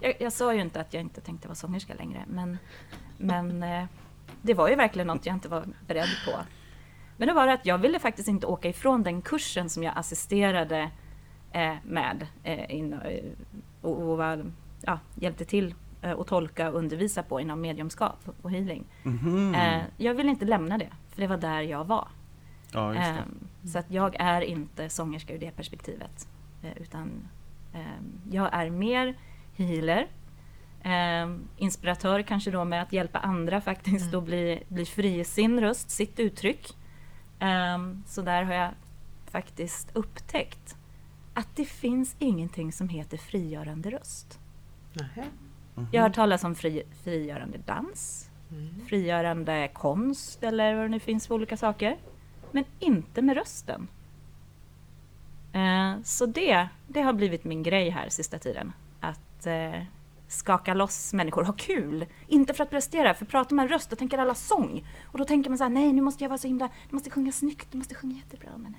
C: Jag, jag sa ju inte att jag inte tänkte vara sångerska längre, men, men eh, det var ju verkligen något jag inte var beredd på. Men det var det att jag ville faktiskt inte åka ifrån den kursen som jag assisterade eh, med eh, in, och, och var, ja, hjälpte till att tolka och undervisa på inom mediumskap och healing.
B: Mhm.
C: Eh, jag ville inte lämna det, för det var där jag var.
B: Ja,
C: så att jag är inte sångerska ur det perspektivet. Utan jag är mer healer. Eh, inspiratör kanske då med att hjälpa andra faktiskt
A: Mm.
C: att bli, bli fri i sin röst, sitt uttryck. Eh, så där har jag faktiskt upptäckt att det finns ingenting som heter frigörande röst.
A: Nähä.
C: Jag har hört talas om fri, frigörande dans,
A: Mm.
C: frigörande konst eller vad det nu finns för olika saker. Men inte med rösten. Eh, så det, det har blivit min grej här sista tiden. Att eh, skaka loss människor, ha kul! Inte för att prestera, för pratar man röst då tänker alla sång. Och då tänker man så här, nej nu måste jag vara så himla, du måste sjunga snyggt, du måste sjunga jättebra. Men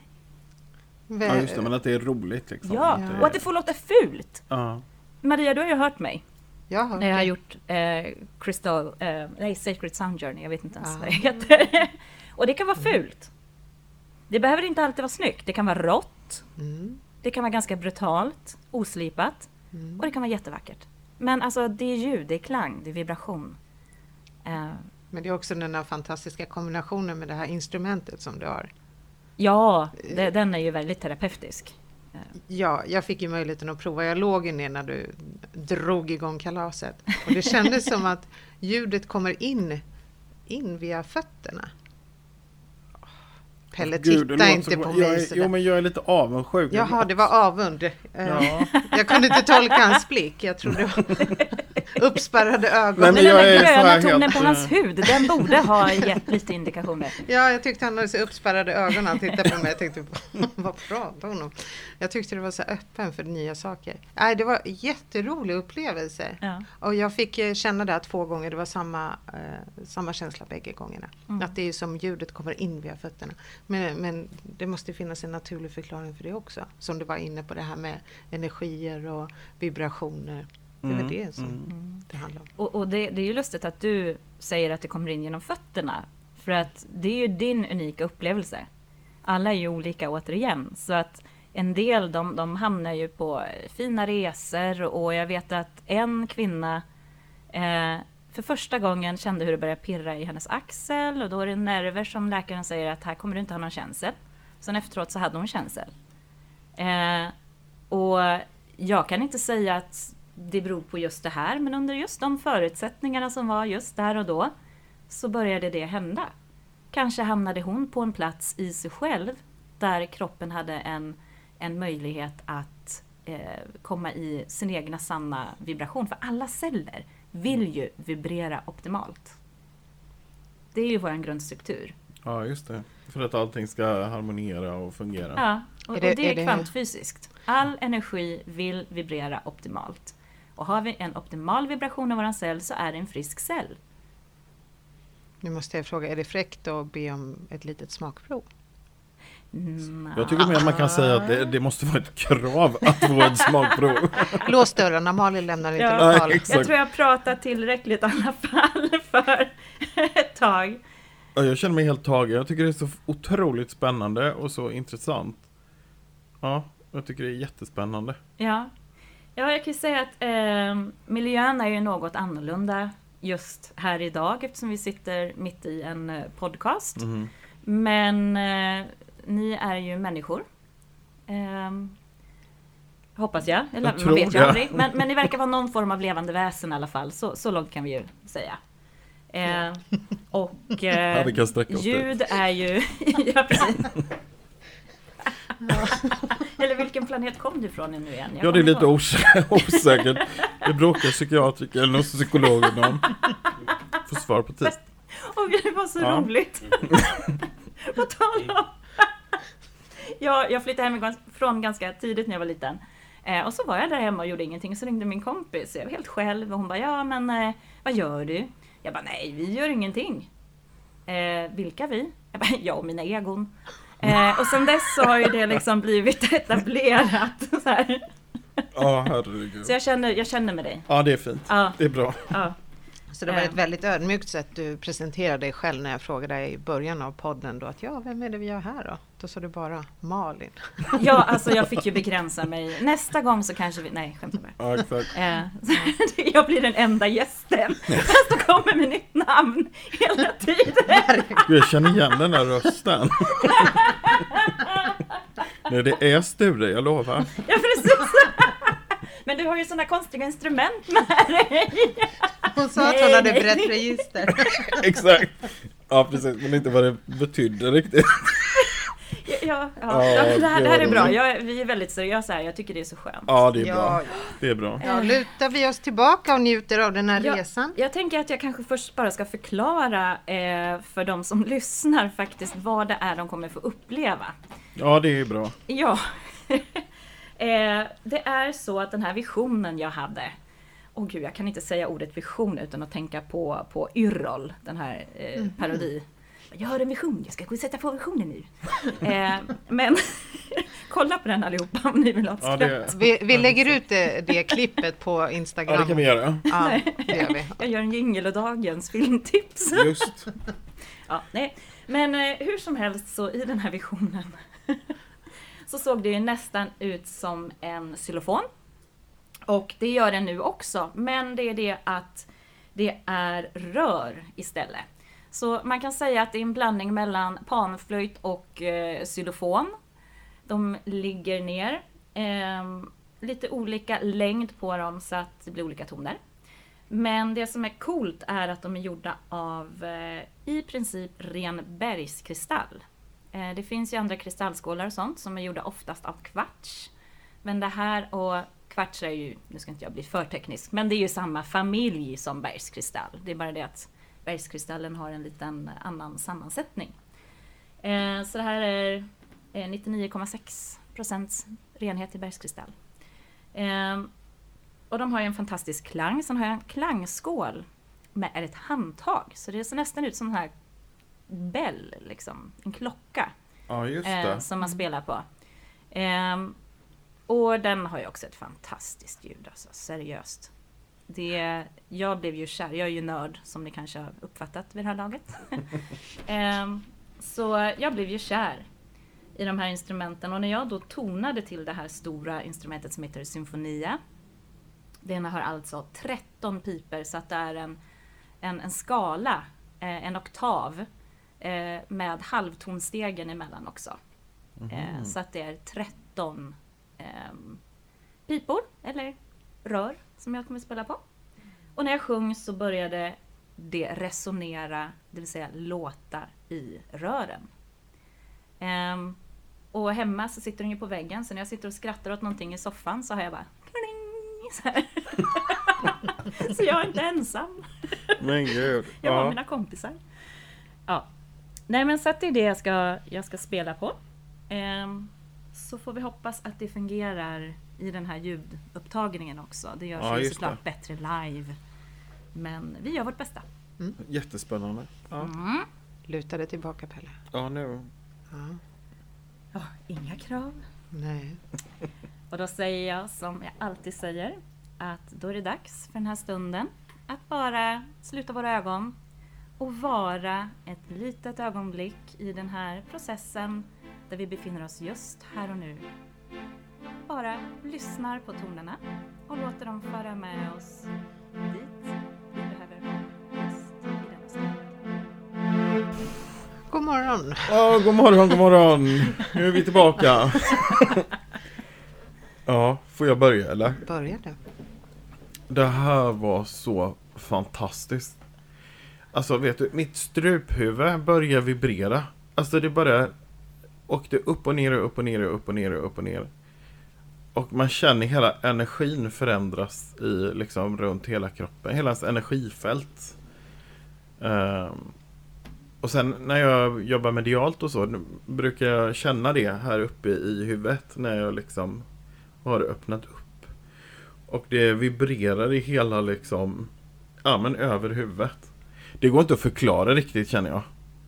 C: nej.
B: Ja, just det, men att det är roligt liksom.
C: Ja,
B: Att det-
C: och att det får låta fult!
B: Ja.
C: Maria, du har ju hört mig.
A: Jag har
C: När jag har gjort eh, Crystal, eh, nej, Sacred Sound Journey, jag vet inte ens
A: Ah.
C: vad det heter. och det kan vara fult. Det behöver inte alltid vara snyggt. Det kan vara rått,
A: Mm.
C: det kan vara ganska brutalt, oslipat
A: Mm.
C: och det kan vara jättevackert. Men alltså det är ljud, det är klang, det är vibration. Eh,
A: Men det är också den här fantastiska kombinationen med det här instrumentet som du har.
C: ja, det, den är ju väldigt terapeutisk. Eh,
A: Ja, jag fick ju möjligheten att prova. Jag låg ju ner när du drog igång kalaset. Och det kändes som att ljudet kommer in, in via fötterna. Pelle,
B: Gud, det
A: titta inte på
B: jag
A: mig
B: är,
A: sådär.
B: Jo, men jag är lite avundsjuk.
A: Jaha, det var avund. Eh,
B: Ja.
A: Jag kunde inte tolka hans blick. Jag trodde det var uppspärrade ögon.
B: Nej,
C: Men
B: men
C: den där gröna tonen
B: helt,
C: på hans hud, den borde ha gett lite indikationer.
A: Ja, jag tyckte han hade så uppspärrade ögon när han tittade på mig. Jag tänkte, vad pratar hon om? Jag tyckte det var så öppen för nya saker. Nej, det var jätterolig upplevelse.
C: Ja.
A: Och jag fick eh, känna det två gånger. Det var samma, eh, samma känsla bägge gångerna.
C: Mm.
A: Att det är som ljudet kommer in via fötterna. Men, men det måste finnas en naturlig förklaring för det också. Som du var inne på det här med energier och vibrationer. Det var
B: Mm,
A: det som
B: mm.
A: det handlade om.
C: Och, och det, det är ju lustigt att du säger att det kommer in genom fötterna. För att det är ju din unika upplevelse. Alla är ju olika återigen. Så att en del de, de hamnar ju på fina resor och jag vet att en kvinna eh, för första gången kände hur det började pirra i hennes axel och då är det nerver som läkaren säger att här kommer du inte ha någon känsel. Sen efteråt så hade hon känsel. Eh, och jag kan inte säga att det beror på just det här, men under just de förutsättningarna som var just där och då så började det hända. Kanske hamnade hon på en plats i sig själv där kroppen hade en, en möjlighet att eh, komma i sin egna sanna vibration. För alla celler vill ju vibrera optimalt. Det är ju vår grundstruktur.
B: Ja, just det. För att allting ska harmoniera och fungera.
C: Ja, och,
A: Är det-
C: och det är,
A: är det-
C: kvantfysiskt. All energi vill vibrera optimalt. Och har vi en optimal vibration av våran cell så är det en frisk cell.
A: Nu måste jag fråga, är det fräckt att be om ett litet smakprov?
C: Mm,
B: Jag tycker mer man kan säga att det, det måste vara ett krav att få ett smakprov.
A: Lås dörrarna, Malin lämnar inte
C: Ja.
A: lokalen.
C: Jag tror jag har pratat tillräckligt i alla fall för ett tag.
B: Ja, jag känner mig helt tagen. Jag tycker det är så otroligt spännande och så intressant. Ja, jag tycker det är jättespännande.
C: Ja, ja jag kan ju säga att eh, miljön är ju något annorlunda just här idag eftersom vi sitter mitt i en eh, podcast.
B: Mhm.
C: Men eh, ni är ju människor. Ehm, hoppas jag. Eller,
B: Jag
C: man vet ju aldrig. Men, men ni verkar vara någon form av levande väsen i alla fall. Så, så långt kan vi ju säga. Eh, och eh,
B: Ja,
C: ljud är ju... ja, precis. Eller vilken planet kom du ifrån nu igen?
B: Jag ja, det är lite osäkert. Det bråkar psykiatriker och psykologer om. Får svar på tid.
C: Åh det var så ja. roligt. På tal om... jag, jag flyttade hemifrån ganska tidigt när jag var liten. Eh, och så var jag där hemma och gjorde ingenting. Så ringde min kompis. Jag var helt själv och hon bara, ja men eh, vad gör du? Jag bara, nej vi gör ingenting. Eh, vilka vi? Jag bara, jag och mina egon. Eh, och sen dess så har ju det liksom blivit etablerat. Så här.
B: Ja, herregud.
C: Så jag känner, jag känner med dig.
B: Ja, det är fint. Ja. Det är bra. Ja.
A: Så det var ett väldigt ödmjukt sätt du presenterade dig själv när jag frågade dig i början av podden då att ja, vem är det vi har här då? Då sa du bara Malin.
C: Ja, alltså jag fick ju begränsa mig. Nästa gång så kanske vi, nej skämtar
B: bara. Ja, exakt.
C: Eh, jag blir den enda gästen. Fast kommer med nytt namn hela tiden.
B: Jag känner igen den där rösten. Nej, det är Sture, jag lovar.
C: Ja, precis. Men du har ju sådana konstiga instrument med dig.
A: Hon sa att hon hade brett register.
B: Exakt. Ja, precis. Men inte vad det betydde riktigt.
C: Ja, ja, ja. ja det, här, det här är bra. Jag, vi är väldigt seriösa här. Jag tycker det är så skönt.
B: Ja, det är bra. Det är bra.
A: Ja, lutar vi oss tillbaka och njuter av den här ja, resan?
C: Jag tänker att jag kanske först bara ska förklara eh, för de som lyssnar faktiskt vad det är de kommer få uppleva.
B: Ja, det är bra.
C: Ja. eh, det är så att den här visionen jag hade Åh oh gud, jag kan inte säga ordet vision utan att tänka på, på Yrrol, den här eh, mm. parodi. Jag har en vision, jag ska gå och sätta på visionen nu. eh, men kolla på den allihopa om ni vill ha ett ja,
A: det, vi, vi lägger ut det, det klippet på Instagram.
B: Ja, det kan vi göra.
A: Ja, det gör vi.
C: Jag gör en jingel och dagens filmtips.
B: Just.
C: ja, nej. Men eh, hur som helst så i den här visionen så såg det ju nästan ut som en xylofon och det gör den nu också, men det är det att det är rör istället. Så man kan säga att det är en blandning mellan panflöjt och eh, xylofon. De ligger ner. Eh, lite olika längd på dem så att det blir olika toner. Men det som är coolt är att de är gjorda av eh, i princip ren bergskristall. Eh, det finns ju andra kristallskålar och sånt som är gjorda oftast av kvarts. Men det här och Kvarts är ju, nu ska inte jag bli för teknisk, men det är ju samma familj som bergskristall. Det är bara det att bergskristallen har en liten annan sammansättning. Eh, så det här är eh, 99,6 procents renhet i bergskristall. Och de har ju en fantastisk klang. Sen har jag en klangskål med ett handtag. Så det ser nästan ut som den här bell, liksom. En klocka.
B: Ja, eh,
C: som man spelar på. Eh, och den har ju också ett fantastiskt ljud, alltså seriöst. Det, jag blev ju kär, jag är ju nörd som ni kanske har uppfattat vid det här laget. um, så jag blev ju kär i de här instrumenten och när jag då tonade till det här stora instrumentet som heter Symfonia. Den har alltså 13 piper så att det är en, en, en skala, eh, en oktav eh, med halvtonstegen emellan också. Mm -hmm. eh, så att det är 13 eh, pipor eller rör som jag kommer spela på. Och när jag sjöng så började det resonera, det vill säga låta i rören. Um, och hemma så sitter den ju på väggen, så när jag sitter och skrattar åt någonting i soffan så har jag bara kling, så, så jag är inte ensam.
B: Men gud.
C: Jag har ja. mina kompisar. Ja. Nej men så att det är det jag ska, jag ska spela på. Um, så får vi hoppas att det fungerar i den här ljudupptagningen också. Det görs ja, ju såklart det. bättre live. Men vi gör vårt bästa.
B: Mm. Jättespännande. Ja.
A: Mm. Luta dig tillbaka Pelle.
B: Ja, nu. Ja.
C: ja. inga krav.
A: Nej.
C: Och då säger jag som jag alltid säger att då är det dags för den här stunden att bara sluta våra ögon och vara ett litet ögonblick i den här processen där vi befinner oss just här och nu. Bara lyssnar på tonerna och låter dem föra med oss dit vi behöver vara just i denna stund.
A: God morgon!
B: Ja, god morgon, god morgon! Nu är vi tillbaka. ja, får jag börja eller?
A: Börja du.
B: Det här var så fantastiskt. Alltså vet du, mitt struphuvud börjar vibrera. Alltså det bara åkte upp och ner och upp och ner och upp och ner och upp och ner. och man känner hela energin förändras i, liksom, runt hela kroppen. Hela ens energifält. Um, och sen när jag jobbar medialt och så brukar jag känna det här uppe i huvudet när jag liksom har öppnat upp. Och det vibrerar i hela liksom, ja men över huvudet. Det går inte att förklara riktigt känner jag.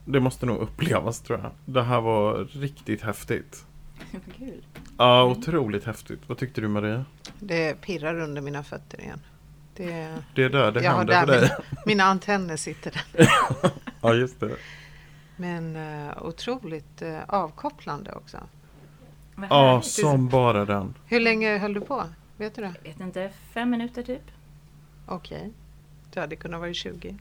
B: Det måste nog upplevas tror jag. Det här var riktigt häftigt.
C: Kul.
B: Ja, otroligt häftigt. Vad tyckte du Maria?
A: Det pirrar under mina fötter igen.
B: Det, det är där det
A: jag
B: händer för dig.
A: Mina, mina antenner sitter där.
B: ja, just det.
A: Men uh, otroligt uh, avkopplande också.
B: Ja, som bara den.
A: Hur länge höll du på? Vet du det?
C: Jag vet inte, fem minuter typ.
A: Okej. Okay. Du hade kunnat vara 20.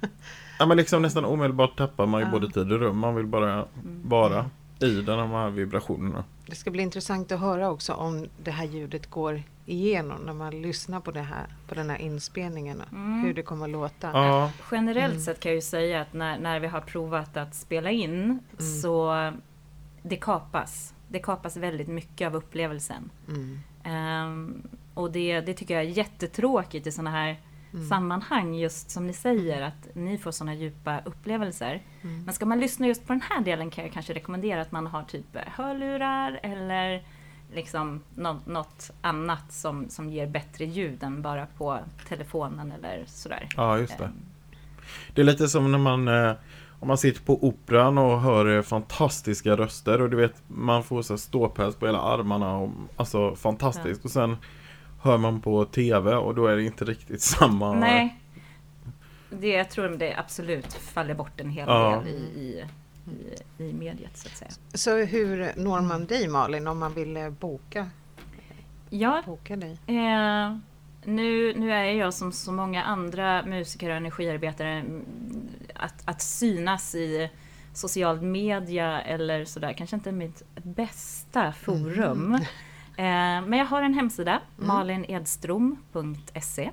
B: ja, men liksom nästan omedelbart tappar man ju ja. både tid och rum. Man vill bara mm. vara i de här vibrationerna.
A: Det ska bli intressant att höra också om det här ljudet går igenom när man lyssnar på det här på den här inspelningen. Mm. Hur det kommer att låta.
C: Ja. Generellt mm. sett kan jag ju säga att när, när vi har provat att spela in mm. så det kapas. Det kapas väldigt mycket av upplevelsen. Um, och det, det tycker jag är jättetråkigt i sådana här mm. sammanhang, just som ni säger, att ni får sådana djupa upplevelser. Mm. Men ska man lyssna just på den här delen kan jag kanske rekommendera att man har typ hörlurar eller liksom något, något annat som, som ger bättre ljud än bara på telefonen eller sådär.
B: Ja, just det. Ehm. Det är lite som när man eh, om man sitter på operan och hör eh, fantastiska röster och du vet man får så ståpäls på hela armarna och alltså fantastiskt ja. och sen hör man på tv och då är det inte riktigt samma.
C: Nej. Det, jag tror det absolut faller bort en hel ja. del i, i, i, i mediet så att säga.
A: Så hur når man dig Malin om man vill eh, boka?
C: Ja, boka dig? Eh, nu, nu är jag som så många andra musiker och energiarbetare mm, att, att synas i social media eller sådär kanske inte mitt bästa forum. Mm. Eh, men jag har en hemsida, mm. malinedstrom.se.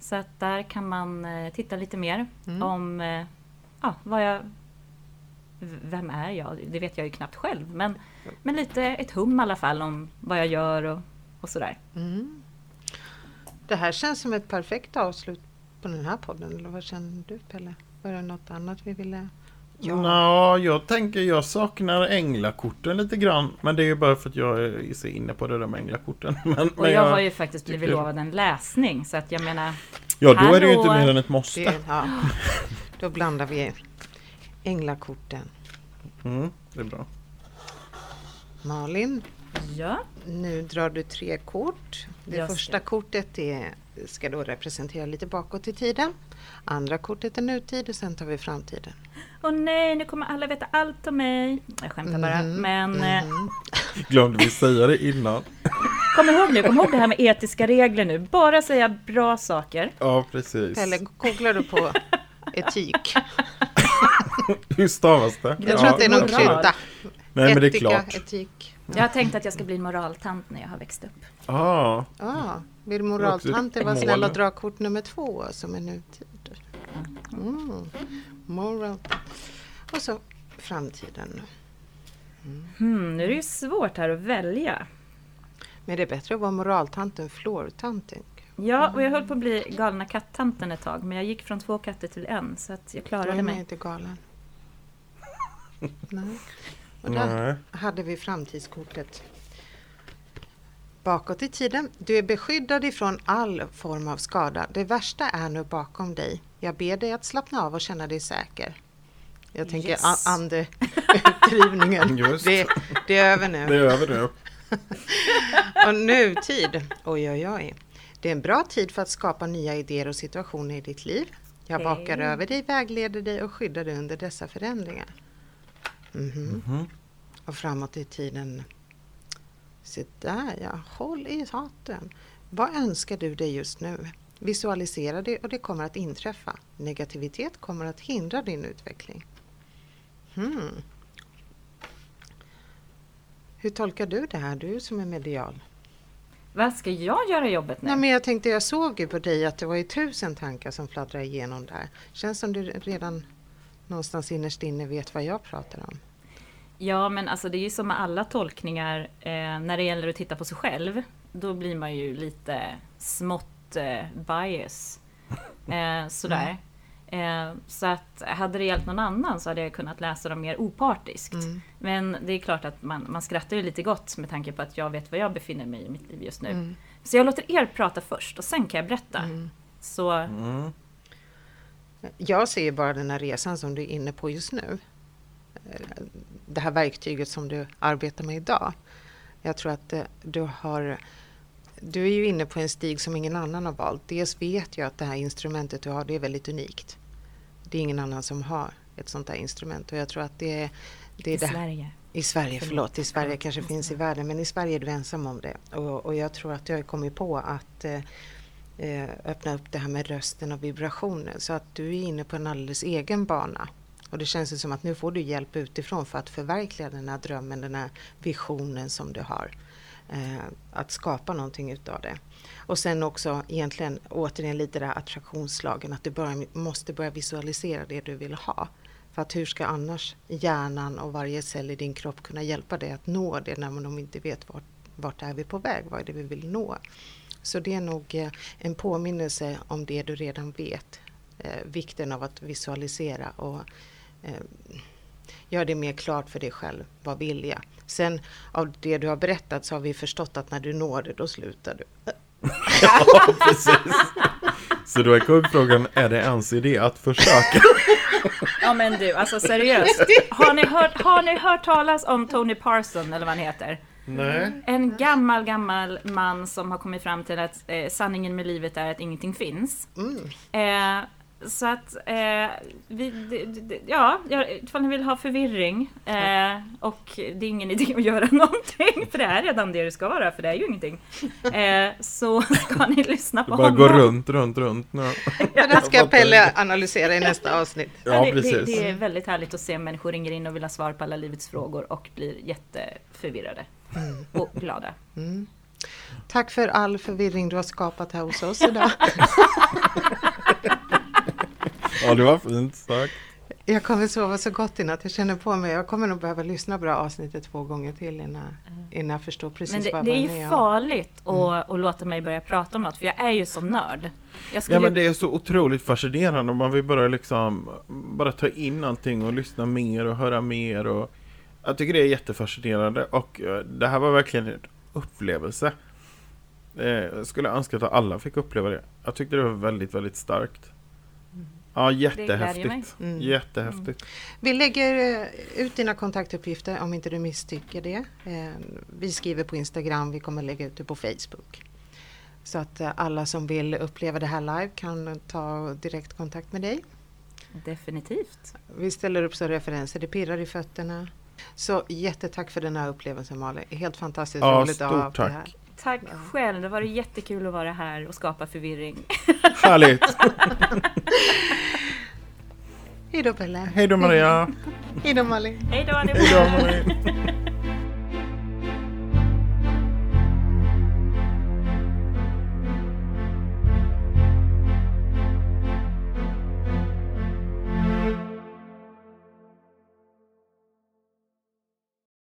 C: Så att där kan man eh, titta lite mer mm. om eh, ja, vad jag... Vem är jag? Det vet jag ju knappt själv. Men, men lite ett hum i alla fall om vad jag gör och, och sådär. Mm.
A: Det här känns som ett perfekt avslut på den här podden. Eller vad känner du Pelle? Var det något annat vi ville
B: Ja. Nå, jag tänker jag saknar änglakorten lite grann. Men det är ju bara för att jag är så inne på det där med änglakorten. Men,
C: och jag, jag, har ju faktiskt blivit lovad en läsning så att jag menar
B: Ja, då är det ju inte mer än ett måste.
A: Det, ja. Då blandar vi änglakorten.
B: Mm, det är bra.
A: Malin,
C: ja?
A: nu drar du tre kort. Det Just första det. kortet är, ska då representera lite bakåt i tiden. Andra kortet är nutid och sen tar vi framtiden.
C: Åh nej, nu kommer alla veta allt om mig. Jag skämtar bara, mm, men... Mm.
B: Glömde vi säga det innan?
C: Kom ihåg nu, kom ihåg det här med etiska regler nu. Bara säga bra saker.
B: Ja, precis.
A: Eller googlar du på etik?
B: Hur stavas det?
A: Jag tror att det är någon krydda.
B: Nej, men det är klart.
A: Etik.
C: Jag har tänkt att jag ska bli moraltant när jag har växt upp.
B: Ah.
A: ah vill moraltanten vara snäll och dra kort nummer två som är nutid? Mm. Moral. Och så framtiden.
C: Mm. Hmm, nu är det ju svårt här att välja.
A: Men det är bättre att vara moraltanten flårtanten.
C: Ja, och jag höll på att bli galna kattanten ett tag. Men jag gick från två katter till en. Så att jag klarade mig.
A: Jag är inte galen. Nej. Och där Nej. hade vi framtidskortet. Bakåt i tiden. Du är beskyddad ifrån all form av skada. Det värsta är nu bakom dig. Jag ber dig att slappna av och känna dig säker. Jag tänker yes. andedrivningen. det, det är över nu.
B: Det är över nu.
A: och nutid. Oj, oj, oj. Det är en bra tid för att skapa nya idéer och situationer i ditt liv. Jag vakar hey. över dig, vägleder dig och skyddar dig under dessa förändringar. Mm -hmm. Mm -hmm. Och framåt i tiden. Se där ja, håll i hatten. Vad önskar du dig just nu? Visualisera det och det kommer att inträffa. Negativitet kommer att hindra din utveckling. Hmm. Hur tolkar du det här, du som är medial?
C: Vad ska jag göra jobbet nu?
A: Nej, men jag tänkte, jag såg ju på dig att det var ju tusen tankar som fladdrade igenom där. Känns som du redan någonstans innerst inne vet vad jag pratar om.
C: Ja, men alltså det är ju som med alla tolkningar, eh, när det gäller att titta på sig själv, då blir man ju lite smått eh, bias. Eh, sådär. Eh, så att hade det hjälpt någon annan så hade jag kunnat läsa dem mer opartiskt. Mm. Men det är klart att man, man skrattar ju lite gott med tanke på att jag vet var jag befinner mig i mitt liv just nu. Mm. Så jag låter er prata först och sen kan jag berätta. Mm. Så... Mm.
A: Jag ser bara den här resan som du är inne på just nu. Det här verktyget som du arbetar med idag. Jag tror att eh, du har du är ju inne på en stig som ingen annan har valt. Dels vet jag att det här instrumentet du har, det är väldigt unikt. Det är ingen annan som har ett sånt här instrument och jag tror att det är... Det är
C: I det, Sverige.
A: I Sverige, förlåt. I Sverige kanske finns i världen, men i Sverige är du ensam om det. Och, och jag tror att jag har kommit på att eh, eh, öppna upp det här med rösten och vibrationen så att du är inne på en alldeles egen bana. Och det känns som att nu får du hjälp utifrån för att förverkliga den här drömmen, den här visionen som du har eh, att skapa någonting utav det. Och sen också egentligen återigen lite det här attraktionslagen, att du bör, måste börja visualisera det du vill ha. För att hur ska annars hjärnan och varje cell i din kropp kunna hjälpa dig att nå det när man inte vet vart, vart är vi på väg, vad är det vi vill nå. Så det är nog eh, en påminnelse om det du redan vet. Eh, vikten av att visualisera och gör det mer klart för dig själv. Vad vill jag? Sen av det du har berättat så har vi förstått att när du når det, då slutar du.
B: ja, precis. Så då är kuggfrågan, är det ens idé att försöka?
C: ja men du, alltså seriöst. Har ni hört, har ni hört talas om Tony Parson, eller vad han heter?
B: Nej.
C: En gammal, gammal man som har kommit fram till att eh, sanningen med livet är att ingenting finns. Mm. Eh, så att, eh, vi, d, d, ja, ifall ni vill ha förvirring eh, och det är ingen idé att göra någonting, för det är redan det det ska vara, för det är ju ingenting. Eh, så ska ni lyssna på
B: honom.
C: bara
B: gå runt, runt, runt. Ja.
A: ja, det ska Pelle analysera i nästa avsnitt.
B: Ja, det, precis.
C: Det, det, är väldigt härligt att se människor ringer in och vill ha svar på alla livets frågor och blir jätteförvirrade mm. och glada. Mm.
A: Tack för all förvirring du har skapat här hos oss idag.
B: Ja, det var fint sagt.
A: Jag kommer sova så gott i natt. Jag känner på mig. Jag kommer nog behöva lyssna på det avsnittet två gånger till innan, innan jag förstår precis
C: Men det,
A: vad
C: det är ju farligt mm. att, att låta mig börja prata om något, för jag är ju som nörd.
B: Ja, men det är så otroligt fascinerande om man vill bara liksom bara ta in någonting och lyssna mer och höra mer. Och, jag tycker det är jättefascinerande och eh, det här var verkligen en upplevelse. Eh, jag skulle önska att alla fick uppleva det. Jag tyckte det var väldigt, väldigt starkt. Ja, jättehäftigt. Mm. Jättehäftigt. Mm.
A: Vi lägger eh, ut dina kontaktuppgifter om inte du misstycker det. Eh, vi skriver på Instagram, vi kommer lägga ut det på Facebook. Så att eh, alla som vill uppleva det här live kan ta direkt kontakt med dig.
C: Definitivt.
A: Vi ställer upp som referenser, det pirrar i fötterna. Så jättetack för den här upplevelsen Malin. Helt fantastiskt
B: ja, roligt att ha tack. det här.
C: Tack själv, det var jättekul att vara här och skapa förvirring.
B: Härligt!
A: Hej då Pelle!
B: Hej då Maria!
A: Hej då Malin!
C: Hej då
B: allihop!